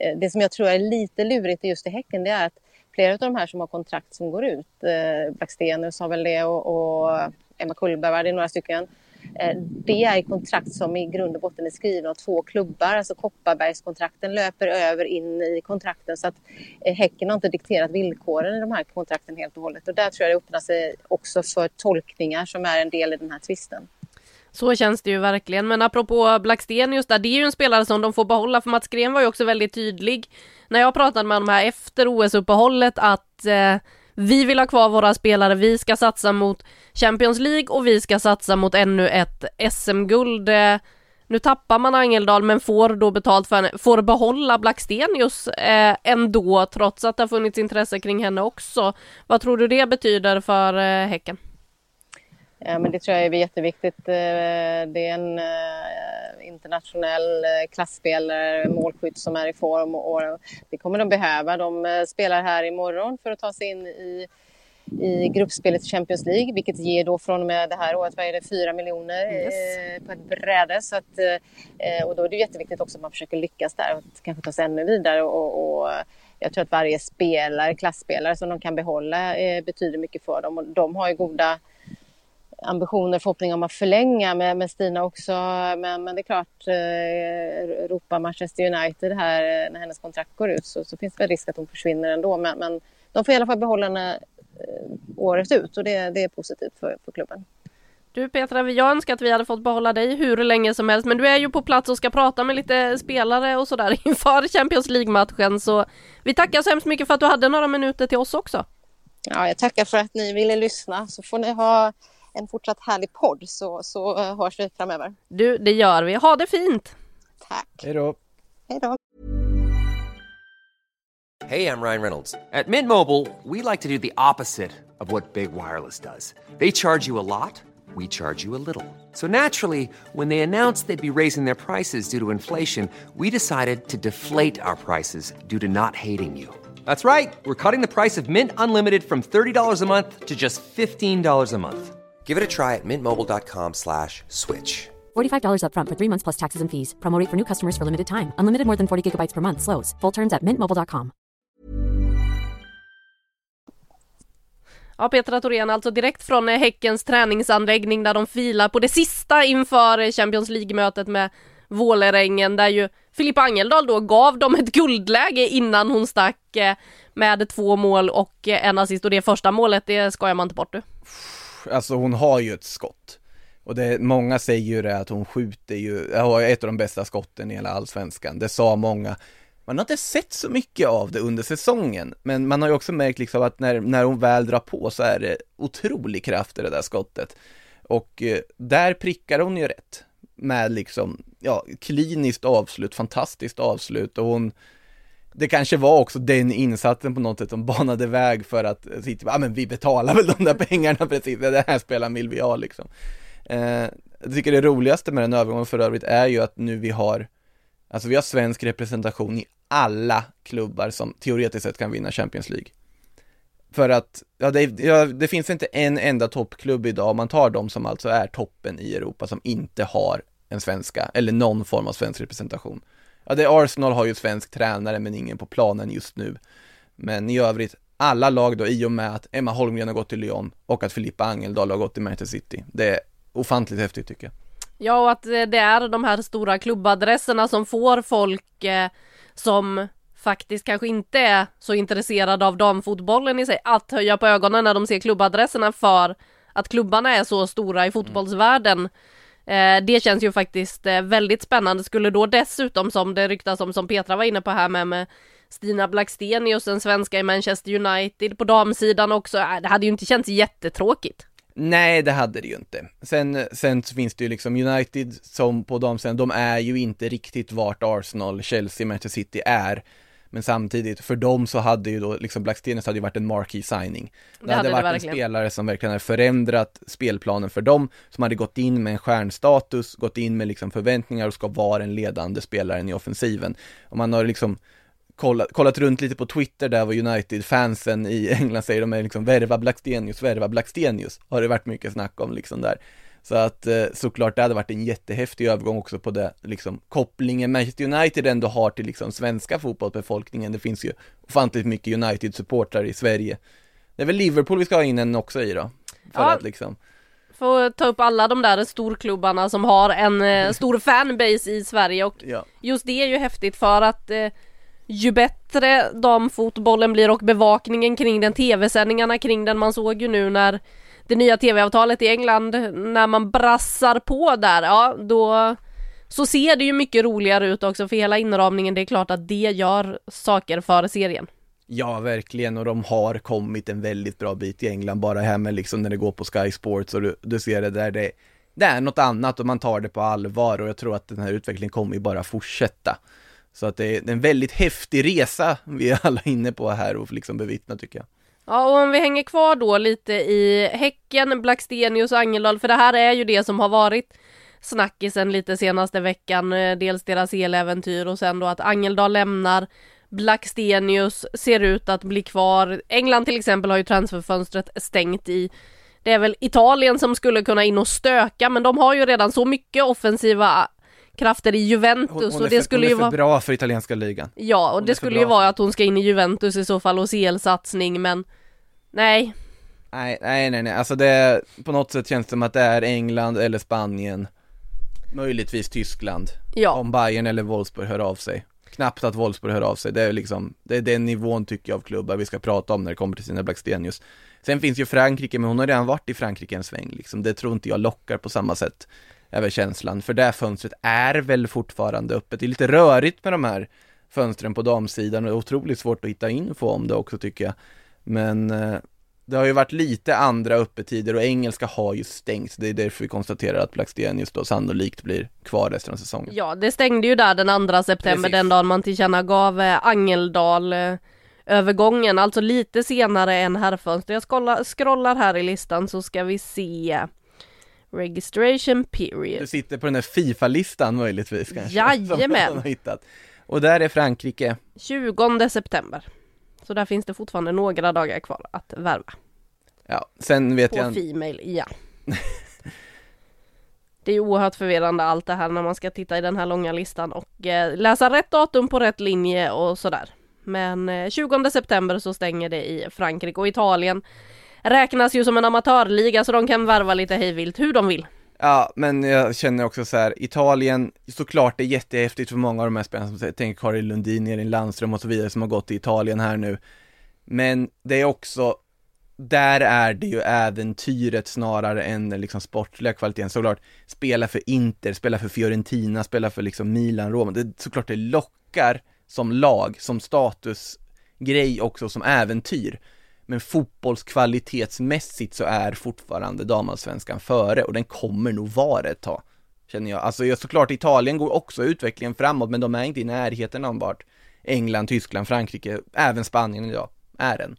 eh, det som jag tror är lite lurigt just i Häcken det är att flera av de här som har kontrakt som går ut, eh, Blackstenius har väl det och, och Emma Kullberg, det är några stycken. Eh, det är kontrakt som i grund och botten är skrivna av två klubbar. Alltså Kopparbergskontrakten löper över in i kontrakten så att eh, Häcken har inte dikterat villkoren i de här kontrakten helt och hållet. Och där tror jag det öppnar sig också för tolkningar som är en del i den här tvisten. Så känns det ju verkligen, men apropå Blackstenius där, det är ju en spelare som de får behålla, för Mats Gren var ju också väldigt tydlig när jag pratade med honom här efter OS-uppehållet att eh, vi vill ha kvar våra spelare, vi ska satsa mot Champions League och vi ska satsa mot ännu ett SM-guld. Eh, nu tappar man Angeldal men får då betalt för henne, får behålla Blackstenius eh, ändå trots att det har funnits intresse kring henne också. Vad tror du det betyder för eh, Häcken? Ja, men det tror jag är jätteviktigt. Eh, det är en eh, internationell eh, klassspelare, målskytt som är i form och det kommer de behöva. De spelar här imorgon för att ta sig in i i gruppspelet Champions League, vilket ger då från och med det här året, vad är det, 4 miljoner yes. på ett bräde. Så att, och då är det jätteviktigt också att man försöker lyckas där och kanske ta sig ännu vidare. Och, och jag tror att varje spelare, klassspelare som de kan behålla betyder mycket för dem och de har ju goda ambitioner, förhoppningar om att förlänga med, med Stina också. Men, men det är klart, eh, ropar Manchester United här eh, när hennes kontrakt går ut så, så finns det risk att hon försvinner ändå. Men, men de får i alla fall behålla henne eh, året ut och det, det är positivt för, för klubben. Du Petra, jag önskar att vi hade fått behålla dig hur länge som helst, men du är ju på plats och ska prata med lite spelare och sådär inför Champions League-matchen, så vi tackar så hemskt mycket för att du hade några minuter till oss också. Ja, jag tackar för att ni ville lyssna, så får ni ha en fortsatt härlig podd så, så uh, hörs vi framöver. Du, det gör vi. Ha det fint! Tack! Hej då! Hej då! Hej, jag Ryan Reynolds. At Mint Mobile, we like to do the opposite of what Big Wireless does. They charge you a lot, we charge you a little. So naturally, when they announced they'd be raising their prices due to inflation, we decided to deflate our prices due to not hating you. That's right. We're cutting the price of Mint Unlimited from $30 a month to just $15 a month. Give it a try at mintmobile.com slash switch. $45 upfront for three months plus taxes and fees. Promote for new customers for limited time. Unlimited more than 40 gigabytes per month. Slows. Full terms at mintmobile.com. Ja, Petra Thorén, alltså direkt från Häckens träningsanläggning där de filar på det sista inför Champions League-mötet med Vålerengen där ju Filippa Angeldal då gav dem ett guldläge innan hon stack eh, med två mål och en assist och det första målet, det skojar man inte bort du alltså hon har ju ett skott. Och det, många säger ju det att hon skjuter ju, har ett av de bästa skotten i hela allsvenskan. Det sa många. Man har inte sett så mycket av det under säsongen, men man har ju också märkt liksom att när, när hon väl drar på så är det otrolig kraft i det där skottet. Och eh, där prickar hon ju rätt med liksom, ja, kliniskt avslut, fantastiskt avslut och hon det kanske var också den insatsen på något sätt som banade väg för att eh, City, ja men vi betalar väl de där pengarna precis, det här spelaren vill vi ha liksom. Eh, jag tycker det roligaste med den övergången för övrigt är ju att nu vi har, alltså vi har svensk representation i alla klubbar som teoretiskt sett kan vinna Champions League. För att, ja det, ja, det finns inte en enda toppklubb idag, om man tar de som alltså är toppen i Europa, som inte har en svenska, eller någon form av svensk representation. Ja, det Arsenal har ju svensk tränare men ingen på planen just nu. Men i övrigt, alla lag då, i och med att Emma Holmgren har gått till Lyon och att Filippa Angeldal har gått till Manchester City. Det är ofantligt häftigt tycker jag. Ja, och att det är de här stora klubbadresserna som får folk eh, som faktiskt kanske inte är så intresserade av damfotbollen i sig att höja på ögonen när de ser klubbadresserna för att klubbarna är så stora i fotbollsvärlden. Eh, Eh, det känns ju faktiskt eh, väldigt spännande. Skulle då dessutom som det ryktas om, som Petra var inne på här med, med Stina Blackstenius, den svenska i Manchester United på damsidan också. Eh, det hade ju inte känts jättetråkigt. Nej, det hade det ju inte. Sen, sen så finns det ju liksom United som på damsidan, de är ju inte riktigt vart Arsenal, Chelsea, Manchester City är. Men samtidigt, för dem så hade ju då, liksom Blackstenius hade ju varit en marquee signing. Det, det hade, hade varit det en spelare som verkligen hade förändrat spelplanen för dem, som hade gått in med en stjärnstatus, gått in med liksom förväntningar och ska vara den ledande spelaren i offensiven. Och man har liksom kollat, kollat runt lite på Twitter där vad United-fansen i England säger, de är liksom värva Blackstenius, värva Blackstenius, har det varit mycket snack om liksom där. Så att eh, såklart det hade varit en jättehäftig övergång också på det, liksom kopplingen Manchester United ändå har till liksom svenska fotbollsbefolkningen. Det finns ju ofantligt mycket United-supportrar i Sverige. Det är väl Liverpool vi ska ha in en också i då? För ja. att liksom Få ta upp alla de där storklubbarna som har en eh, stor fanbase i Sverige och ja. just det är ju häftigt för att eh, ju bättre damfotbollen blir och bevakningen kring den, tv-sändningarna kring den, man såg ju nu när det nya tv-avtalet i England, när man brassar på där, ja då så ser det ju mycket roligare ut också för hela inramningen, det är klart att det gör saker för serien. Ja, verkligen, och de har kommit en väldigt bra bit i England, bara här med liksom när det går på Sky Sports och du, du ser det där, det, det är något annat och man tar det på allvar och jag tror att den här utvecklingen kommer ju bara fortsätta. Så att det är en väldigt häftig resa vi är alla inne på här och liksom bevittna tycker jag. Ja, och om vi hänger kvar då lite i Häcken, Blackstenius och Angeldal, för det här är ju det som har varit snackisen lite senaste veckan, eh, dels deras eläventyr och sen då att Angeldal lämnar, Blackstenius ser ut att bli kvar. England till exempel har ju transferfönstret stängt i det är väl Italien som skulle kunna in och stöka, men de har ju redan så mycket offensiva krafter i Juventus hon, hon och det skulle ju vara... bra för italienska ligan. Ja, och hon det skulle ju vara att hon ska in i Juventus i så fall och CL-satsning, men nej. Nej, nej, nej, nej, alltså det, på något sätt känns det som att det är England eller Spanien, möjligtvis Tyskland, ja. om Bayern eller Wolfsburg hör av sig. Knappt att Wolfsburg hör av sig, det är liksom, det är den nivån tycker jag av klubbar vi ska prata om när det kommer till sina Blackstenius. Sen finns ju Frankrike, men hon har redan varit i Frankrike en sväng liksom, det tror inte jag lockar på samma sätt väl känslan, för det fönstret är väl fortfarande öppet. Det är lite rörigt med de här fönstren på damsidan och det är otroligt svårt att hitta info om det också tycker jag. Men eh, det har ju varit lite andra öppettider och engelska har ju stängts. Det är därför vi konstaterar att Blackstenius då sannolikt blir kvar resten av säsongen. Ja, det stängde ju där den 2 september, Precis. den dagen man tillkännagav eh, Angeldal övergången, alltså lite senare än herrfönster. Jag scrollar, scrollar här i listan så ska vi se. Registration period. Du sitter på den här Fifa-listan möjligtvis kanske? Jajamän! Har hittat. Och där är Frankrike? 20 september. Så där finns det fortfarande några dagar kvar att värva. Ja, sen vet på jag... På Female, ja. det är oerhört förvirrande allt det här när man ska titta i den här långa listan och eh, läsa rätt datum på rätt linje och sådär. Men eh, 20 september så stänger det i Frankrike och Italien räknas ju som en amatörliga så de kan värva lite hejvilt hur de vill. Ja, men jag känner också så här, Italien, såklart det är jättehäftigt för många av de här spelarna som tänker Karin Lundin, Elin Landström och så vidare som har gått till Italien här nu. Men det är också, där är det ju äventyret snarare än den liksom sportliga kvaliteten. Såklart, spela för Inter, spela för Fiorentina, spela för liksom Milan, Roma. Det, såklart det lockar som lag, som statusgrej också, som äventyr men fotbollskvalitetsmässigt så är fortfarande damallsvenskan före och den kommer nog vara ett tag. Känner jag. Alltså jag, såklart Italien går också utvecklingen framåt men de är inte i närheten av vart England, Tyskland, Frankrike, även Spanien idag är än.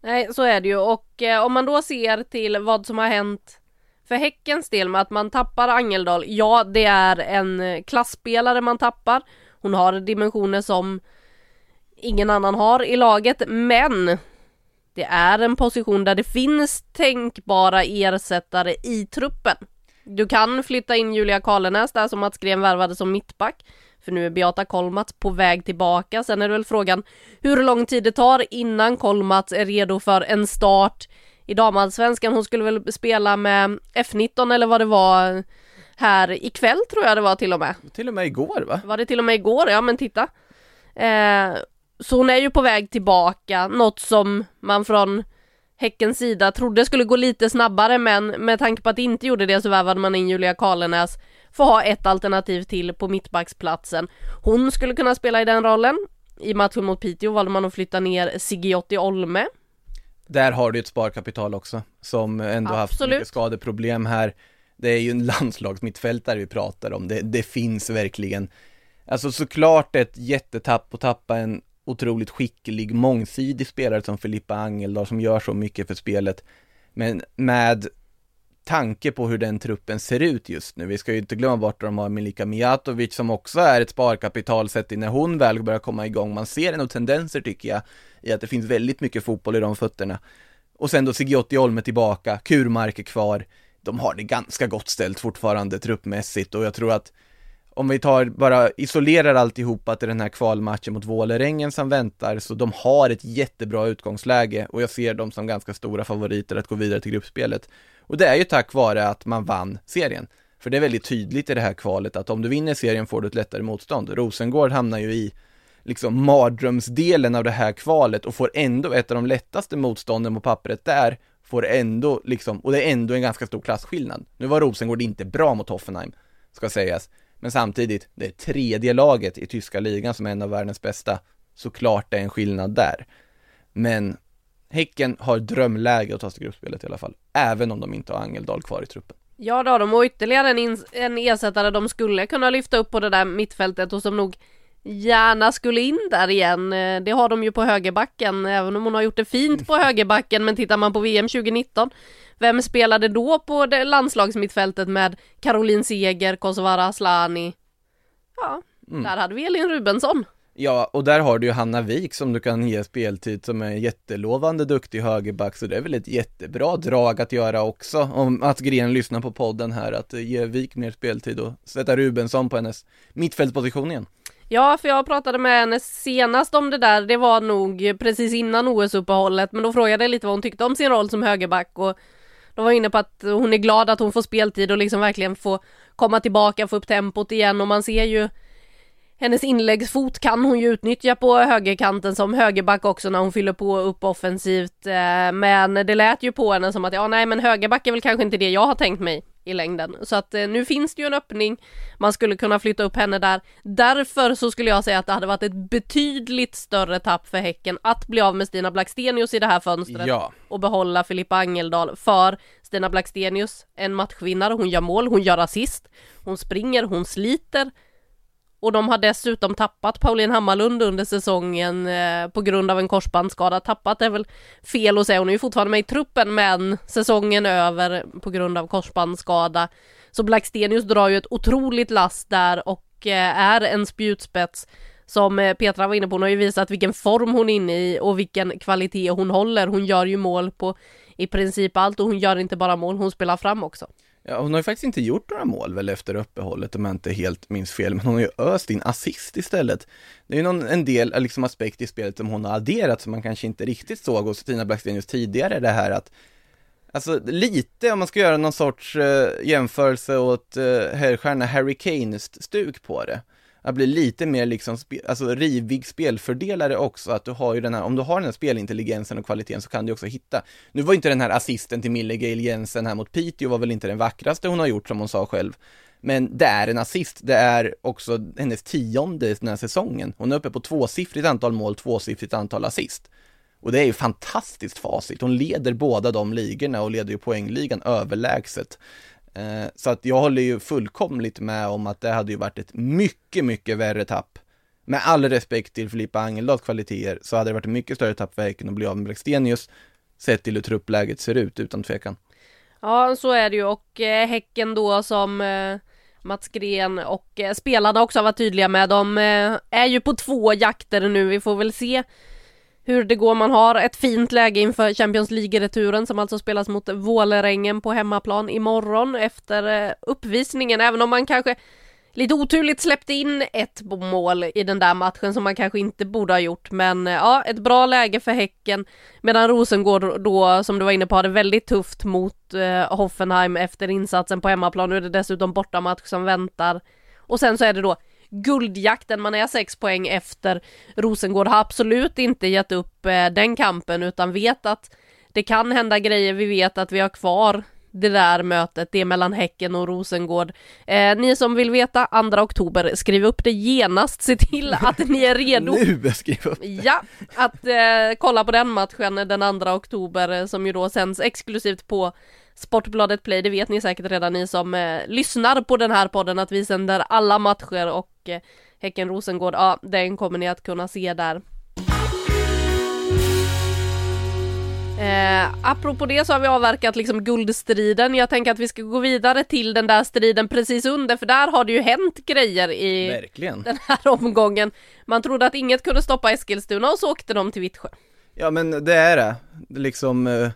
Nej, så är det ju och eh, om man då ser till vad som har hänt för Häckens del med att man tappar Angeldal, ja det är en eh, klassspelare man tappar. Hon har dimensioner som ingen annan har i laget, men det är en position där det finns tänkbara ersättare i truppen. Du kan flytta in Julia Karlenäs där som Mats Gren värvade som mittback. För nu är Beata Kolmats på väg tillbaka. Sen är det väl frågan hur lång tid det tar innan Kolmats är redo för en start i damallsvenskan. Hon skulle väl spela med F19 eller vad det var här ikväll tror jag det var till och med. Till och med igår va? Var det till och med igår? Ja men titta. Eh, så hon är ju på väg tillbaka, något som man från Häckens sida trodde skulle gå lite snabbare men med tanke på att det inte gjorde det så värvade man in Julia Karlenäs för att ha ett alternativ till på mittbacksplatsen. Hon skulle kunna spela i den rollen. I matchen mot Piteå valde man att flytta ner Sigiotti Olme. Där har du ett sparkapital också, som ändå Absolut. haft mycket skadeproblem här. Det är ju en landslagsmittfältare vi pratar om, det, det finns verkligen. Alltså såklart ett jättetapp att tappa en otroligt skicklig, mångsidig spelare som Filippa Angeldal som gör så mycket för spelet. Men med tanke på hur den truppen ser ut just nu, vi ska ju inte glömma bort att de har Milika Mijatovic som också är ett sparkapital sett till när hon väl börjar komma igång. Man ser ändå tendenser tycker jag i att det finns väldigt mycket fotboll i de fötterna. Och sen då Sigiotti Olme tillbaka, Kurmark är kvar. De har det ganska gott ställt fortfarande truppmässigt och jag tror att om vi tar, bara isolerar alltihopa till den här kvalmatchen mot Vålerengen som väntar, så de har ett jättebra utgångsläge och jag ser dem som ganska stora favoriter att gå vidare till gruppspelet. Och det är ju tack vare att man vann serien. För det är väldigt tydligt i det här kvalet att om du vinner serien får du ett lättare motstånd. Rosengård hamnar ju i liksom mardrömsdelen av det här kvalet och får ändå ett av de lättaste motstånden på pappret där, får ändå liksom, och det är ändå en ganska stor klasskillnad. Nu var Rosengård inte bra mot Hoffenheim, ska sägas, men samtidigt, det är tredje laget i tyska ligan som är en av världens bästa. Såklart det är en skillnad där. Men Häcken har drömläge att ta sig till gruppspelet i alla fall. Även om de inte har Angeldal kvar i truppen. Ja då, de och ytterligare en, en ersättare de skulle kunna lyfta upp på det där mittfältet och som nog gärna skulle in där igen. Eh, Det har de ju på högerbacken, även om hon har gjort det fint på högerbacken, men tittar man på VM 2019, vem spelade då på det landslagsmittfältet med Caroline Seger, Kosovare Asllani? Ja, där hade vi Elin Rubensson. Ja, och där har du ju Hanna Wik som du kan ge speltid som är jättelovande duktig högerback, så det är väl ett jättebra drag att göra också, om att Gren lyssnar på podden här, att ge Wik mer speltid och sätta Rubensson på hennes mittfältsposition igen. Ja, för jag pratade med henne senast om det där, det var nog precis innan OS-uppehållet, men då frågade jag lite vad hon tyckte om sin roll som högerback och de var inne på att hon är glad att hon får speltid och liksom verkligen få komma tillbaka, få upp tempot igen. Och man ser ju hennes inläggsfot kan hon ju utnyttja på högerkanten som högerback också när hon fyller på upp offensivt. Eh, men det lät ju på henne som att ja, nej, men högerback är väl kanske inte det jag har tänkt mig i längden. Så att eh, nu finns det ju en öppning. Man skulle kunna flytta upp henne där. Därför så skulle jag säga att det hade varit ett betydligt större tapp för Häcken att bli av med Stina Blackstenius i det här fönstret Ja, och behålla Filippa Angeldal för Stina Blackstenius, en matchvinnare, hon gör mål, hon gör assist, hon springer, hon sliter och de har dessutom tappat Pauline Hammarlund under säsongen eh, på grund av en korsbandsskada. Tappat är väl fel att säga, hon är ju fortfarande med i truppen men säsongen över på grund av korsbandsskada. Så Blackstenius drar ju ett otroligt last där och eh, är en spjutspets som eh, Petra var inne på, hon har ju visat vilken form hon är inne i och vilken kvalitet hon håller. Hon gör ju mål på i princip allt och hon gör inte bara mål, hon spelar fram också. Ja, hon har ju faktiskt inte gjort några mål väl efter uppehållet om jag inte helt minns fel, men hon har ju öst in assist istället. Det är ju någon, en del eh, liksom aspekt i spelet som hon har adderat som man kanske inte riktigt såg hos Stina Blackstenius tidigare, det här att Alltså lite, om man ska göra någon sorts eh, jämförelse åt eh, herrstjärna Harry Kane-stuk på det. Att bli lite mer liksom, spe, alltså rivig spelfördelare också, att du har ju den här, om du har den här spelintelligensen och kvaliteten så kan du också hitta. Nu var inte den här assisten till Mille Gail Jensen här mot Piteå var väl inte den vackraste hon har gjort som hon sa själv. Men det är en assist, det är också hennes tionde den här säsongen. Hon är uppe på tvåsiffrigt antal mål, tvåsiffrigt antal assist. Och det är ju fantastiskt facit. Hon leder båda de ligorna och leder ju poängligan överlägset. Eh, Så att jag håller ju fullkomligt med om att det hade ju varit ett mycket, mycket värre tapp. Med all respekt till Filippa Angeldals kvaliteter så hade det varit ett mycket större tapp för Häcken att bli av med Blackstenius sett till hur truppläget ser ut, utan tvekan. Ja, så är det ju och eh, Häcken då som eh, Mats Gren och eh, spelarna också har varit tydliga med, de eh, är ju på två jakter nu, vi får väl se hur det går. Man har ett fint läge inför Champions League-returen som alltså spelas mot Vålerengen på hemmaplan imorgon efter eh, uppvisningen, även om man kanske lite oturligt släppte in ett mål i den där matchen som man kanske inte borde ha gjort men eh, ja, ett bra läge för Häcken medan Rosengård då som du var inne på hade väldigt tufft mot eh, Hoffenheim efter insatsen på hemmaplan. Nu är det dessutom bortamatch som väntar och sen så är det då guldjakten, man är sex poäng efter. Rosengård har absolut inte gett upp eh, den kampen utan vet att det kan hända grejer, vi vet att vi har kvar det där mötet, det är mellan Häcken och Rosengård. Eh, ni som vill veta, 2 oktober, skriv upp det genast, se till att ni är redo. nu skriv upp Ja, att eh, kolla på den matchen den 2 oktober eh, som ju då sänds exklusivt på Sportbladet Play, det vet ni säkert redan ni som eh, lyssnar på den här podden att vi sänder alla matcher och eh, Häcken-Rosengård, ja den kommer ni att kunna se där. Eh, apropå det så har vi avverkat liksom guldstriden. Jag tänker att vi ska gå vidare till den där striden precis under, för där har det ju hänt grejer i Verkligen. den här omgången. Man trodde att inget kunde stoppa Eskilstuna och så åkte de till Vittsjö. Ja men det är det, liksom eh,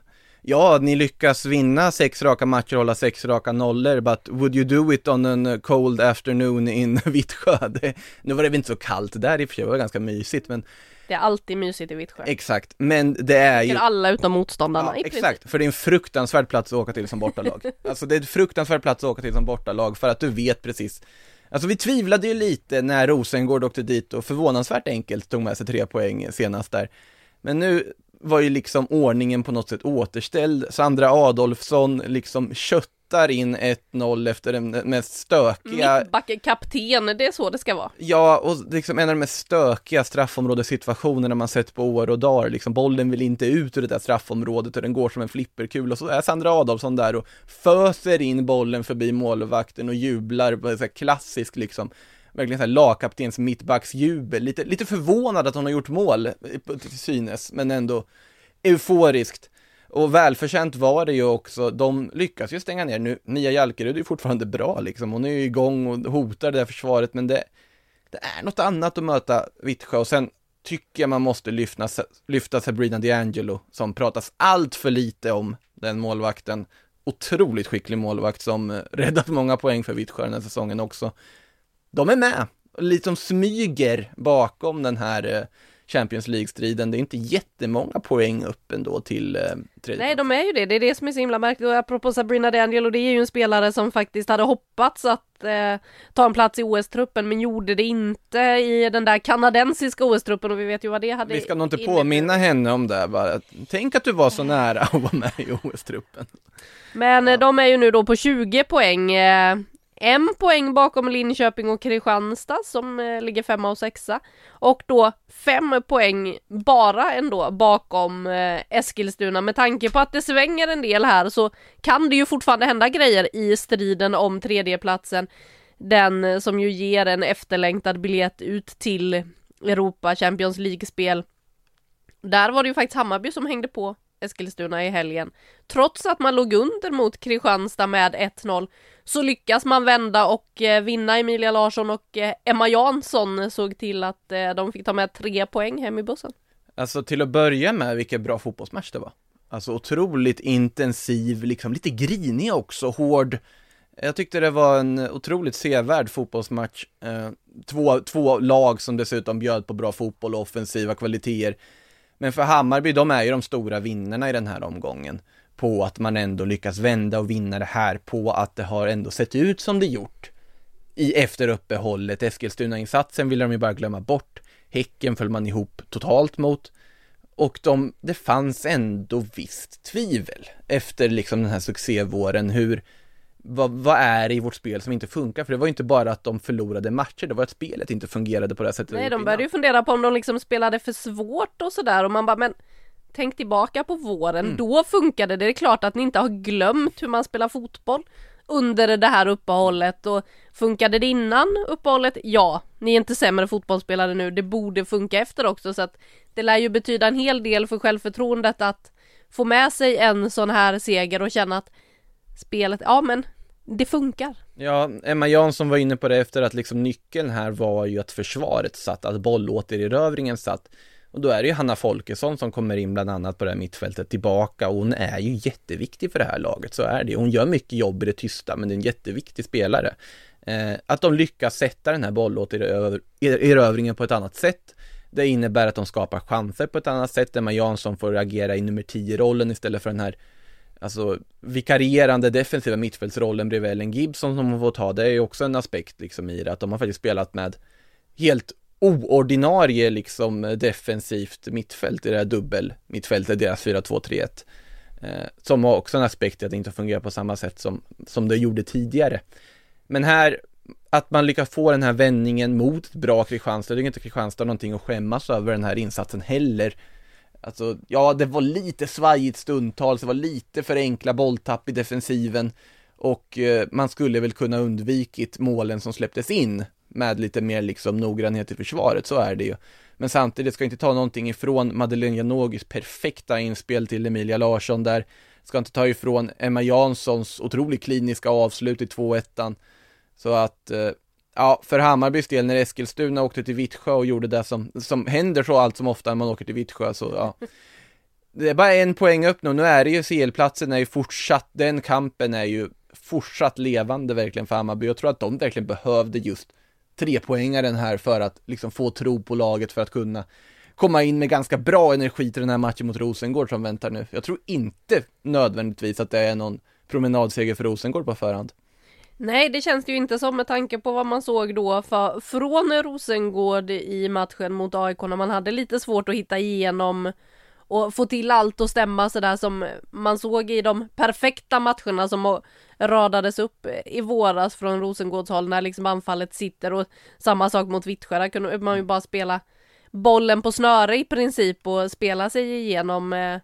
Ja, ni lyckas vinna sex raka matcher och hålla sex raka nollor, but would you do it on a cold afternoon in Vittsjö? Det, nu var det väl inte så kallt där i och för sig, det var ganska mysigt men Det är alltid mysigt i Vittsjö. Exakt, men det är ju Tycker alla utom motståndarna Ja, i princip. exakt, för det är en fruktansvärd plats att åka till som bortalag. alltså det är en fruktansvärd plats att åka till som bortalag för att du vet precis Alltså vi tvivlade ju lite när Rosengård åkte dit och förvånansvärt enkelt tog med sig tre poäng senast där. Men nu var ju liksom ordningen på något sätt återställd. Sandra Adolfsson liksom köttar in 1-0 efter den mest stökiga Mittbackekapten, det är så det ska vara. Ja, och liksom en av de mest stökiga straffområdessituationerna man sett på år och dagar, liksom bollen vill inte ut ur det där straffområdet och den går som en flipperkul och så är Sandra Adolfsson där och föser in bollen förbi målvakten och jublar, på så klassisk liksom, verkligen så här lagkaptens mittbacksjubel, lite, lite förvånad att hon har gjort mål eh, till synes, men ändå euforiskt. Och välförtjänt var det ju också, de lyckas ju stänga ner nu, Nia Jalkerud är ju fortfarande bra liksom, hon är ju igång och hotar det där försvaret, men det, det är något annat att möta Vittsjö och sen tycker jag man måste lyfta, lyfta Sabrina DiAngelo som pratas allt för lite om, den målvakten. Otroligt skicklig målvakt som eh, räddat många poäng för Vittsjö den här säsongen också. De är med, lite som smyger bakom den här eh, Champions League-striden. Det är inte jättemånga poäng upp ändå till eh, tredje Nej, de är ju det. Det är det som är så himla märkligt. Och apropå Sabrina D'Angelo, det är ju en spelare som faktiskt hade hoppats att eh, ta en plats i OS-truppen, men gjorde det inte i den där kanadensiska OS-truppen och vi vet ju vad det hade Vi ska nog inte påminna henne om det bara. Tänk att du var så nära att vara med i OS-truppen. Men eh, de är ju nu då på 20 poäng. Eh, en poäng bakom Linköping och Kristianstad som eh, ligger femma och sexa. Och då fem poäng bara ändå bakom eh, Eskilstuna. Med tanke på att det svänger en del här så kan det ju fortfarande hända grejer i striden om tredjeplatsen. Den eh, som ju ger en efterlängtad biljett ut till Europa Champions League-spel. Där var det ju faktiskt Hammarby som hängde på Eskilstuna i helgen. Trots att man låg under mot Kristianstad med 1-0 så lyckas man vända och eh, vinna. Emilia Larsson och eh, Emma Jansson såg till att eh, de fick ta med tre poäng hem i bussen. Alltså till att börja med, vilken bra fotbollsmatch det var. Alltså otroligt intensiv, liksom lite grinig också, hård. Jag tyckte det var en otroligt sevärd fotbollsmatch. Eh, två, två lag som dessutom bjöd på bra fotboll och offensiva kvaliteter. Men för Hammarby, de är ju de stora vinnarna i den här omgången. På att man ändå lyckas vända och vinna det här, på att det har ändå sett ut som det gjort. I efter uppehållet, Eskilstuna-insatsen ville de ju bara glömma bort. Häcken föll man ihop totalt mot. Och de, det fanns ändå visst tvivel efter liksom den här succévåren hur vad, vad är det i vårt spel som inte funkar? För det var ju inte bara att de förlorade matcher, det var att spelet inte fungerade på det sättet. Nej, de började ju fundera på om de liksom spelade för svårt och sådär och man bara men Tänk tillbaka på våren, då funkade det. Det är klart att ni inte har glömt hur man spelar fotboll under det här uppehållet och funkade det innan uppehållet? Ja, ni är inte sämre fotbollsspelare nu. Det borde funka efter också så att det lär ju betyda en hel del för självförtroendet att få med sig en sån här seger och känna att spelet, ja men det funkar. Ja, Emma Jansson var inne på det efter att liksom nyckeln här var ju att försvaret satt, att bollåtererövringen satt. Och då är det ju Hanna Folkesson som kommer in bland annat på det här mittfältet tillbaka och hon är ju jätteviktig för det här laget, så är det. Hon gör mycket jobb i det tysta, men det är en jätteviktig spelare. Eh, att de lyckas sätta den här bollåtererövringen på ett annat sätt. Det innebär att de skapar chanser på ett annat sätt. Emma Jansson får agera i nummer 10-rollen istället för den här alltså vikarierande defensiva mittfältsrollen bredvid Ellen Gibson som hon får ta. Det är ju också en aspekt liksom i det, att de har faktiskt spelat med helt oordinarie liksom defensivt mittfält i det här dubbel mittfältet, deras 4-2-3-1. Eh, som har också en aspekt i att det inte fungerar på samma sätt som, som det gjorde tidigare. Men här, att man lyckas få den här vändningen mot ett bra Kristianstad, det är inte Kristianstad någonting att skämmas över den här insatsen heller. Alltså, ja, det var lite svajigt stundtals, det var lite för enkla bolltapp i defensiven och eh, man skulle väl kunna undvikit målen som släpptes in med lite mer liksom noggrannhet i försvaret, så är det ju. Men samtidigt ska inte ta någonting ifrån Madeleine Janogys perfekta inspel till Emilia Larsson där, ska inte ta ifrån Emma Janssons otroligt kliniska avslut i 2-1. Så att, eh, ja, för Hammarbys del när Eskilstuna åkte till Vittsjö och gjorde det som, som händer så allt som ofta när man åker till Vittsjö, så ja. Det är bara en poäng upp nu, nu är det ju CL-platsen är ju fortsatt, den kampen är ju fortsatt levande verkligen för Hammarby. Jag tror att de verkligen behövde just trepoängaren här för att liksom få tro på laget för att kunna komma in med ganska bra energi till den här matchen mot Rosengård som väntar nu. Jag tror inte nödvändigtvis att det är någon promenadseger för Rosengård på förhand. Nej, det känns det ju inte som med tanke på vad man såg då för, från Rosengård i matchen mot AIK när man hade lite svårt att hitta igenom och få till allt och stämma sådär som man såg i de perfekta matcherna som radades upp i våras från Rosengårds håll när liksom anfallet sitter och samma sak mot Vittsjö, där kunde man ju bara spela bollen på snöre i princip och spela sig igenom eh,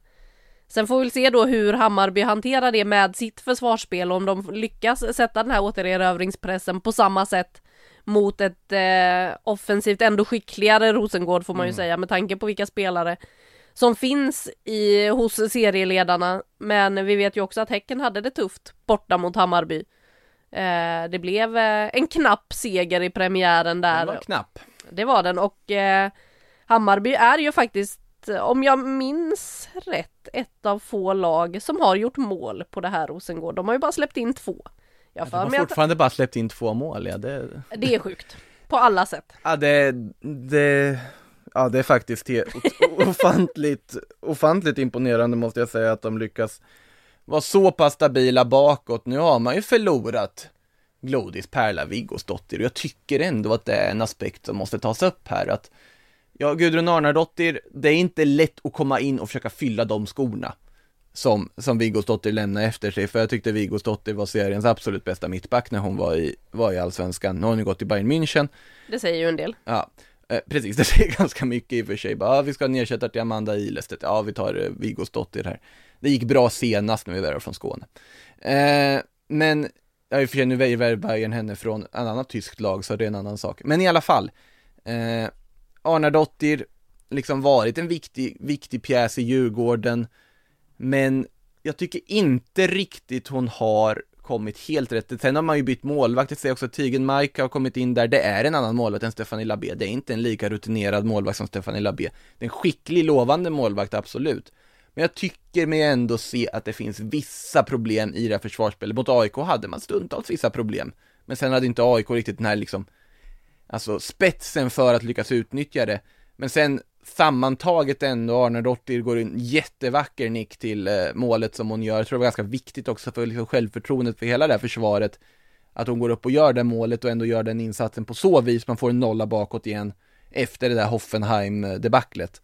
Sen får vi se då hur Hammarby hanterar det med sitt försvarsspel och om de lyckas sätta den här återerövringspressen på samma sätt mot ett eh, offensivt ändå skickligare Rosengård får man ju mm. säga med tanke på vilka spelare som finns i, hos serieledarna. Men vi vet ju också att Häcken hade det tufft borta mot Hammarby. Eh, det blev eh, en knapp seger i premiären där. Den var knapp. Det var den och eh, Hammarby är ju faktiskt, om jag minns rätt, ett av få lag som har gjort mål på det här Rosengård. De har ju bara släppt in två. Jag de har fortfarande att... bara släppt in två mål, ja det... Det är sjukt. På alla sätt. Ja det, det, ja det är faktiskt ofantligt, ofantligt imponerande måste jag säga att de lyckas vara så pass stabila bakåt. Nu har man ju förlorat Glodis Perla Viggosdottir och jag tycker ändå att det är en aspekt som måste tas upp här att Ja, Gudrun Arnardottir, det är inte lätt att komma in och försöka fylla de skorna som, som Viggosdottir lämnade efter sig, för jag tyckte Viggosdottir var seriens absolut bästa mittback när hon var i, var i Allsvenskan. Nu har hon ju gått till Bayern München. Det säger ju en del. Ja, Eh, precis, det säger ganska mycket i och för sig. Bara, ah, vi ska ha en ersättare till Amanda Ilestedt. Ja, vi tar eh, Viggos dotter här. Det gick bra senast när vi var från Skåne. Eh, men, ja, i och för sig nu väljer Bayern henne från en annan tyskt lag, så det är en annan sak. Men i alla fall, eh, Arnardottir, liksom varit en viktig, viktig pjäs i Djurgården, men jag tycker inte riktigt hon har kommit helt rätt. Sen har man ju bytt målvakt, det säger också Tigen Mike har kommit in där, det är en annan målvakt än Stefanie Labé, det är inte en lika rutinerad målvakt som Stefanie Labé. Det är en skicklig, lovande målvakt, absolut. Men jag tycker mig ändå se att det finns vissa problem i det här försvarsspelet. Mot AIK hade man stundtals vissa problem, men sen hade inte AIK riktigt den här liksom, alltså spetsen för att lyckas utnyttja det. Men sen sammantaget ändå, Arnardottir går en jättevacker nick till eh, målet som hon gör. Jag tror det var ganska viktigt också för liksom, självförtroendet för hela det här försvaret. Att hon går upp och gör det målet och ändå gör den insatsen på så vis man får en nolla bakåt igen efter det där Hoffenheim-debaclet.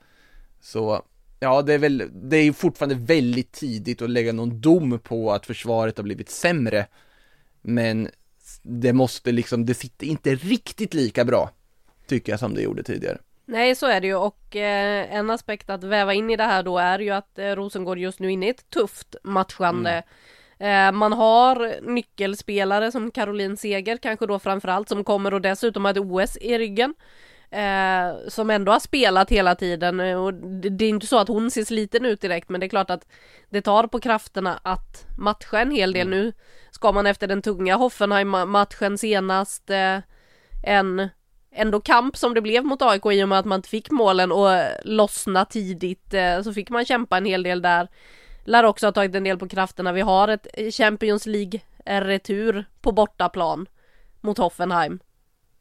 Så ja, det är väl, det är fortfarande väldigt tidigt att lägga någon dom på att försvaret har blivit sämre. Men det måste liksom, det sitter inte riktigt lika bra, tycker jag, som det gjorde tidigare. Nej så är det ju och eh, en aspekt att väva in i det här då är ju att eh, Rosengård just nu inne i ett tufft matchande. Mm. Eh, man har nyckelspelare som Caroline Seger kanske då framförallt som kommer och dessutom har ett OS i ryggen. Eh, som ändå har spelat hela tiden och det, det är inte så att hon ser sliten ut direkt men det är klart att det tar på krafterna att matcha en hel del mm. nu. Ska man efter den tunga Hoffenheim-matchen senast eh, en ändå kamp som det blev mot AIK i och med att man inte fick målen och lossna tidigt eh, så fick man kämpa en hel del där. Lär också ha tagit en del på krafterna. Vi har ett Champions League retur på bortaplan. mot Hoffenheim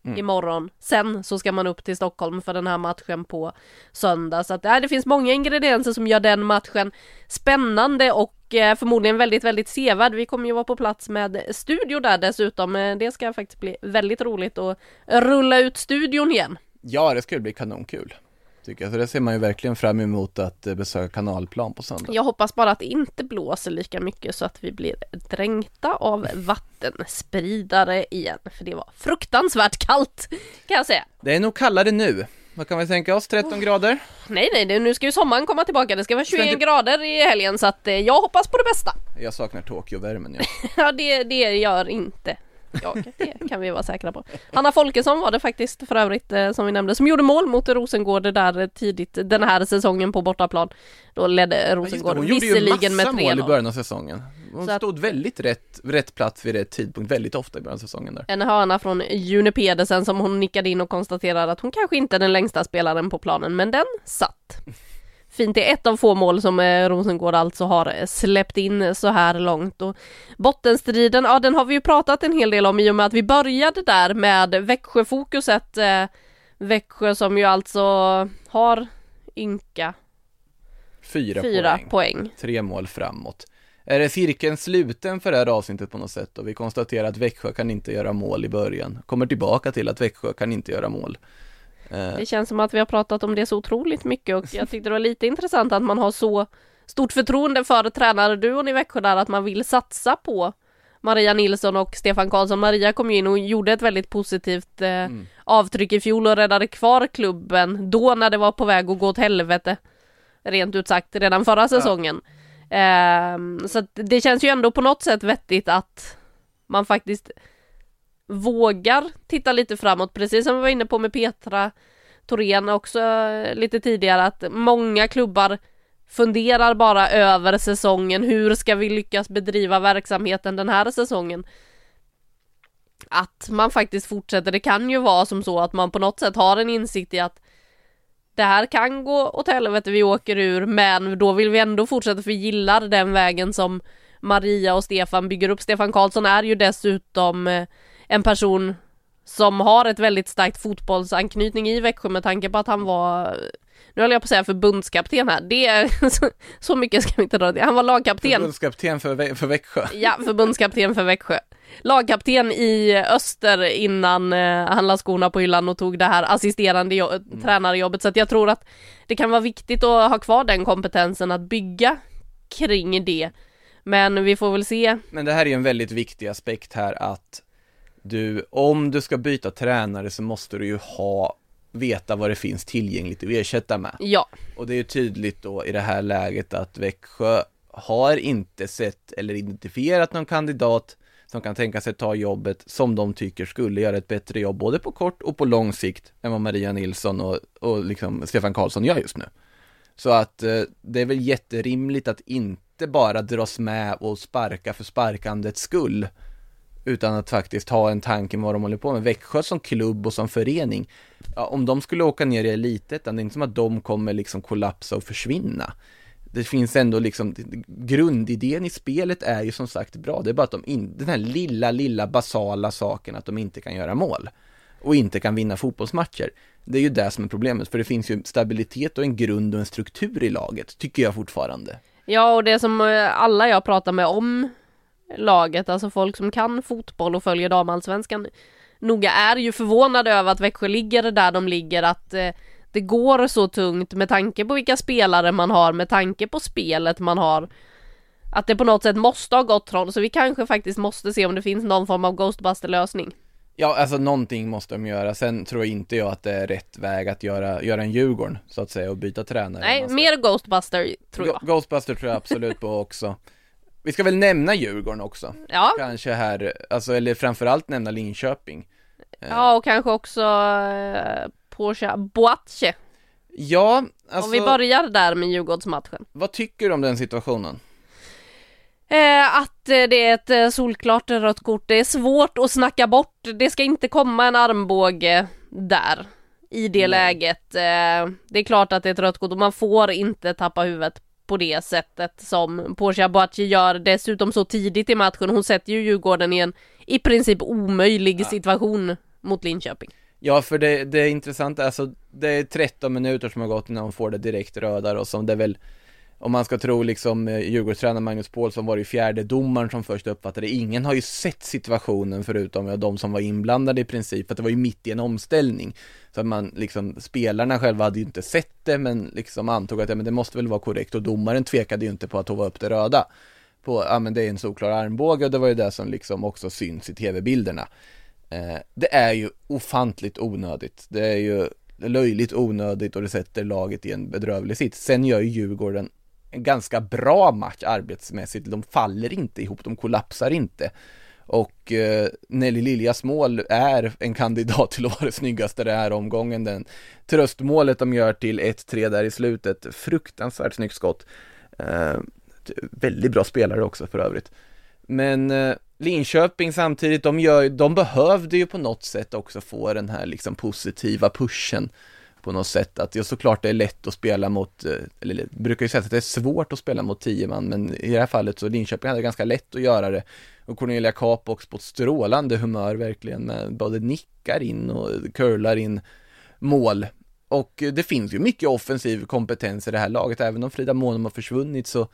Mm. imorgon. Sen så ska man upp till Stockholm för den här matchen på söndag. Så att äh, det finns många ingredienser som gör den matchen spännande och eh, förmodligen väldigt, väldigt sevärd. Vi kommer ju vara på plats med studio där dessutom. Eh, Det ska faktiskt bli väldigt roligt att rulla ut studion igen. Ja, det skulle bli kanonkul. Tycker jag. Så det ser man ju verkligen fram emot att eh, besöka kanalplan på söndag. Jag hoppas bara att det inte blåser lika mycket så att vi blir dränkta av vattenspridare igen. För det var fruktansvärt kallt kan jag säga. Det är nog kallare nu. Vad kan vi tänka oss? 13 grader? Nej, nej, det, nu ska ju sommaren komma tillbaka. Det ska vara 21 inte- grader i helgen så att eh, jag hoppas på det bästa. Jag saknar Tokyo-värmen ja. Ja, det, det gör inte jag. Det kan vi vara säkra på. Hanna Folkesson var det faktiskt för övrigt eh, som vi nämnde som gjorde mål mot Rosengård där tidigt den här säsongen på bortaplan. Då ledde Ja, just det, Rosengård hon gjorde ju visserligen med massa mål i 3-0. början av säsongen. Hon Så att- stod väldigt rätt, rätt plats vid rätt tidpunkt väldigt ofta i början av säsongen där. En hörna från June Pedersen som hon nickade in och konstaterade att hon kanske inte är den längsta spelaren på planen, men den satt. Fint, det är ett av få mål som eh, Rosengård alltså har eh, släppt in så här långt. Och bottenstriden, ja den har vi ju pratat en hel del om i och med att vi började där med Växjöfokuset. Eh, Växjö som ju alltså har ynka Fyra, fyra poäng. poäng. Tre mål framåt. Är det cirkeln sluten för det här avsnittet på något sätt och vi konstaterar att Växjö kan inte göra mål i början. Kommer tillbaka till att Växjö kan inte göra mål. Eh, Det känns som att vi har pratat om det så otroligt mycket och jag tyckte det var lite intressant att man har så stort förtroende för tränarduon i Växjö där att man vill satsa på Maria Nilsson och Stefan Karlsson. Maria kom ju in och gjorde ett väldigt positivt eh, avtryck i fjol och räddade kvar klubben då när det var på väg att gå åt helvete. Rent ut sagt redan förra säsongen. Ehm, så att det känns ju ändå på något sätt vettigt att man faktiskt vågar titta lite framåt, precis som vi var inne på med Petra Thorén också eh, lite tidigare, att många klubbar funderar bara över säsongen, hur ska vi lyckas bedriva verksamheten den här säsongen? Att man faktiskt fortsätter, det kan ju vara som så att man på något sätt har en insikt i att det här kan gå åt helvete, vi åker ur, men då vill vi ändå fortsätta för vi gillar den vägen som Maria och Stefan bygger upp. Stefan Karlsson är ju dessutom eh, en person som har ett väldigt starkt fotbollsanknytning i Växjö med tanke på att han var, nu höll jag på att säga förbundskapten här, det är så, så mycket ska vi inte dra det. Han var lagkapten Förbundskapten för, för Växjö. Ja, förbundskapten för Växjö. Lagkapten i Öster innan eh, han la skorna på hyllan och tog det här assisterande jo- tränarjobbet. Så att jag tror att det kan vara viktigt att ha kvar den kompetensen att bygga kring det. Men vi får väl se. Men det här är ju en väldigt viktig aspekt här att du, om du ska byta tränare så måste du ju ha, veta vad det finns tillgängligt att ersätta med. Ja, Och det är ju tydligt då i det här läget att Växjö har inte sett eller identifierat någon kandidat som kan tänka sig ta jobbet som de tycker skulle göra ett bättre jobb både på kort och på lång sikt än vad Maria Nilsson och, och liksom Stefan Karlsson gör just nu. Så att eh, det är väl jätterimligt att inte bara dras med och sparka för sparkandets skull utan att faktiskt ha en tanke med vad de håller på med. Växjö som klubb och som förening, ja, om de skulle åka ner i elitettan, det är inte som att de kommer liksom kollapsa och försvinna. Det finns ändå liksom, grundidén i spelet är ju som sagt bra, det är bara att de in, den här lilla, lilla basala saken att de inte kan göra mål och inte kan vinna fotbollsmatcher. Det är ju det som är problemet, för det finns ju stabilitet och en grund och en struktur i laget, tycker jag fortfarande. ja och det som eh, alla jag pratar med om laget, alltså folk som kan fotboll och följer damallsvenskan noga är ju förvånade över att Växjö ligger där de ligger, att eh, det går så tungt med tanke på vilka spelare man har, med tanke på spelet man har. Att det på något sätt måste ha gått från, så vi kanske faktiskt måste se om det finns någon form av Ghostbuster-lösning. Ja, alltså någonting måste de göra. Sen tror inte jag att det är rätt väg att göra, göra en Djurgården, så att säga, och byta tränare. Nej, mer Ghostbuster tror jag. Go- Ghostbuster tror jag absolut på också. Vi ska väl nämna Djurgården också, Ja, kanske här, alltså, eller framförallt nämna Linköping. ja och kanske också eh, Porsche Boache. Ja, alltså, Om vi börjar där med Djurgårdsmatchen. vad tycker du om den situationen? Eh, att eh, det är ett eh, solklart rött kort. Det är svårt att snacka bort. Det ska inte komma en armbåge där. I det Nej. läget. Eh, det är klart att det är ett rött kort och man får inte tappa huvudet på det sättet som Portia Boachi gör dessutom så tidigt i matchen. Hon sätter ju Djurgården i en i princip omöjlig situation mot Linköping. Ja, för det, det är intressant, alltså det är 13 minuter som har gått innan hon får det direkt röda och som det väl om man ska tro liksom eh, Djurgårdstränaren Magnus Paulsson var det ju fjärde domaren som först uppfattade det. Ingen har ju sett situationen förutom ja, de som var inblandade i princip, för att det var ju mitt i en omställning. Så att man liksom, spelarna själva hade ju inte sett det, men liksom antog att ja, men det måste väl vara korrekt och domaren tvekade ju inte på att hova upp det röda. På, ja men det är en solklar armbåge och det var ju det som liksom också syns i tv-bilderna. Eh, det är ju ofantligt onödigt. Det är ju löjligt onödigt och det sätter laget i en bedrövlig sits. Sen gör ju Djurgården en ganska bra match arbetsmässigt. De faller inte ihop, de kollapsar inte. Och eh, Nelly Liljas mål är en kandidat till att vara det snyggaste den här omgången. Den tröstmålet de gör till 1-3 där i slutet, fruktansvärt snyggt skott. Eh, väldigt bra spelare också för övrigt. Men eh, Linköping samtidigt, de, gör, de behövde ju på något sätt också få den här liksom positiva pushen på något sätt att ja, såklart det är lätt att spela mot, eh, eller eller brukar ju säga att det är svårt att spela mot tio man, men i det här fallet så Linköping hade ganska lätt att göra det. Och Cornelia Capox på ett strålande humör verkligen med både nickar in och curlar in mål. Och eh, det finns ju mycket offensiv kompetens i det här laget, även om Frida Månum har försvunnit så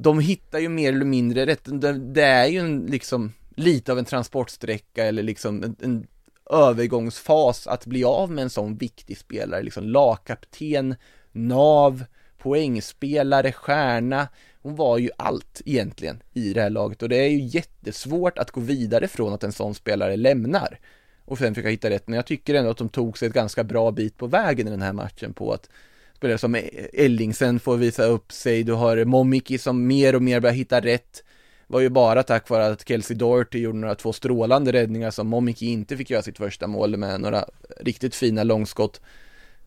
de hittar ju mer eller mindre rätt, det är ju en, liksom lite av en transportsträcka eller liksom en, en övergångsfas att bli av med en sån viktig spelare, liksom lagkapten, nav, poängspelare, stjärna. Hon var ju allt egentligen i det här laget och det är ju jättesvårt att gå vidare från att en sån spelare lämnar och sen försöka hitta rätt, men jag tycker ändå att de tog sig ett ganska bra bit på vägen i den här matchen på att spelare som e-, Ellingsen får visa upp sig, du har Momiki som mer och mer börjar hitta rätt, var ju bara tack vare att Kelsey Doherty gjorde några två strålande räddningar som Momiki inte fick göra sitt första mål med några riktigt fina långskott.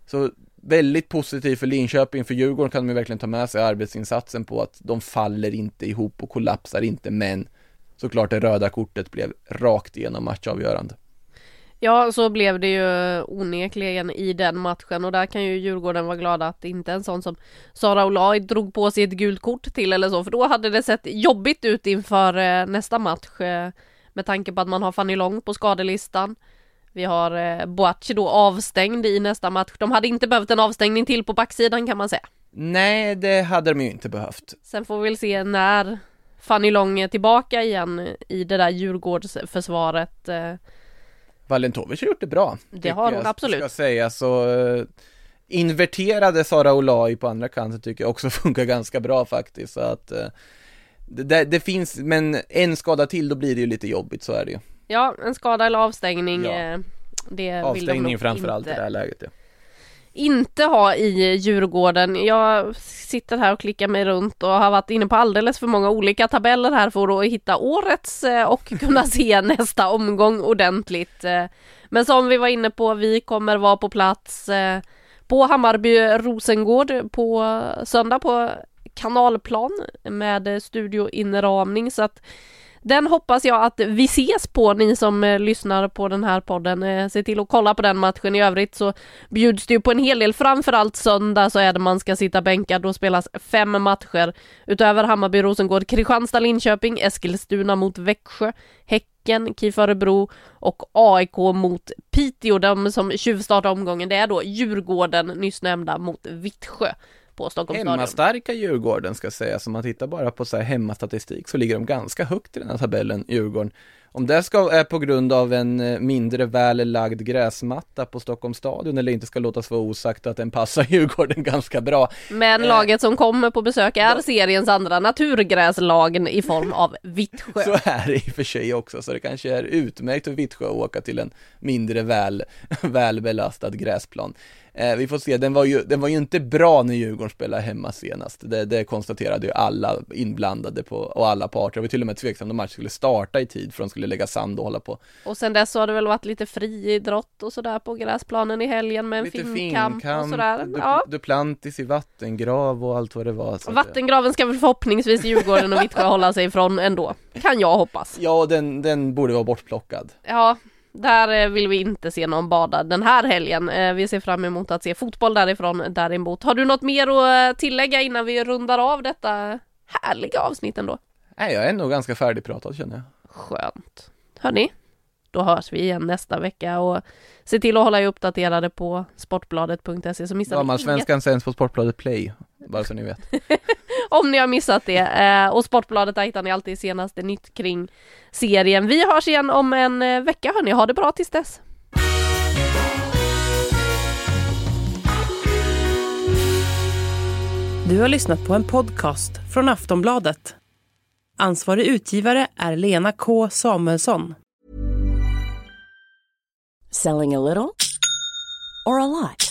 Så väldigt positivt för Linköping, för Djurgården kan de ju verkligen ta med sig arbetsinsatsen på att de faller inte ihop och kollapsar inte, men såklart det röda kortet blev rakt igenom matchavgörande. Ja, så blev det ju onekligen i den matchen och där kan ju Djurgården vara glada att inte en sån som Sara Olaj drog på sig ett gult kort till eller så, för då hade det sett jobbigt ut inför eh, nästa match eh, med tanke på att man har Fanny Lång på skadelistan. Vi har eh, Boachi då avstängd i nästa match. De hade inte behövt en avstängning till på backsidan kan man säga. Nej, det hade de ju inte behövt. Sen får vi väl se när Fanny Lång är tillbaka igen i det där Djurgårdsförsvaret. Valentovic har gjort det bra. Det har hon absolut. Ska säga så uh, inverterade Sara Olaj på andra kanten tycker jag också funkar ganska bra faktiskt. Så att uh, det, det, finns, men en skada till då blir det ju lite jobbigt, så är det ju. Ja, en skada eller avstängning. Ja. Eh, det avstängning vill de framförallt i det här läget ja inte ha i Djurgården. Jag sitter här och klickar mig runt och har varit inne på alldeles för många olika tabeller här för att hitta årets eh, och kunna se nästa omgång ordentligt. Eh, men som vi var inne på, vi kommer vara på plats eh, på Hammarby Rosengård på söndag på kanalplan med studioinramning så att den hoppas jag att vi ses på, ni som eh, lyssnar på den här podden. Eh, se till att kolla på den matchen. I övrigt så bjuds det ju på en hel del, framförallt söndag så är det man ska sitta bänkad. Då spelas fem matcher utöver Hammarby, Rosengård, Kristianstad, Linköping, Eskilstuna mot Växjö, Häcken, KIF Örebro och AIK mot Piteå. De som tjuvstartar omgången, det är då Djurgården, nyss nämnda, mot Vittsjö på Stockholms Hemmastarka Djurgården ska sägas, om man tittar bara på så här hemmastatistik så ligger de ganska högt i den här tabellen, Djurgården. Om det ska, är på grund av en eh, mindre väl lagd gräsmatta på Stockholms stadion eller inte ska låtas vara osagt att den passar Djurgården ganska bra. Men eh, laget som kommer på besök är då, seriens andra naturgräslagen i form av Vittsjö. Så är det i och för sig också, så det kanske är utmärkt för Vittsjö att åka till en mindre väl, välbelastad gräsplan. Eh, vi får se, den var, ju, den var ju inte bra när Djurgården spelade hemma senast. Det, det konstaterade ju alla inblandade på, och alla parter. Det var till och med tveksamt om matchen skulle starta i tid för de skulle lägga sand och hålla på. Och sen dess så har det väl varit lite friidrott och sådär på gräsplanen i helgen med en lite finkamp, finkamp och sådär. Du, ja. Duplantis i vattengrav och allt vad det var. Vattengraven ska väl förhoppningsvis Djurgården och Vittsjö hålla sig ifrån ändå. Kan jag hoppas. Ja, den, den borde vara bortplockad. Ja, där eh, vill vi inte se någon bada den här helgen. Eh, vi ser fram emot att se fotboll därifrån däremot. Har du något mer att tillägga innan vi rundar av detta härliga avsnitt ändå? Nej, jag är nog ganska färdigpratad känner jag. Skönt. Hörni, då hörs vi igen nästa vecka och se till att hålla er uppdaterade på sportbladet.se så missar ni inget. Svenskan sänds på Sportbladet Play, bara så ni vet. Om ni har missat det. Eh, och Sportbladet där hittar ni alltid senaste nytt kring serien. Vi hörs igen om en eh, vecka hörni, ha det bra tills dess. Du har lyssnat på en podcast från Aftonbladet. Ansvarig utgivare är Lena K Samuelsson. Selling a little or a lot?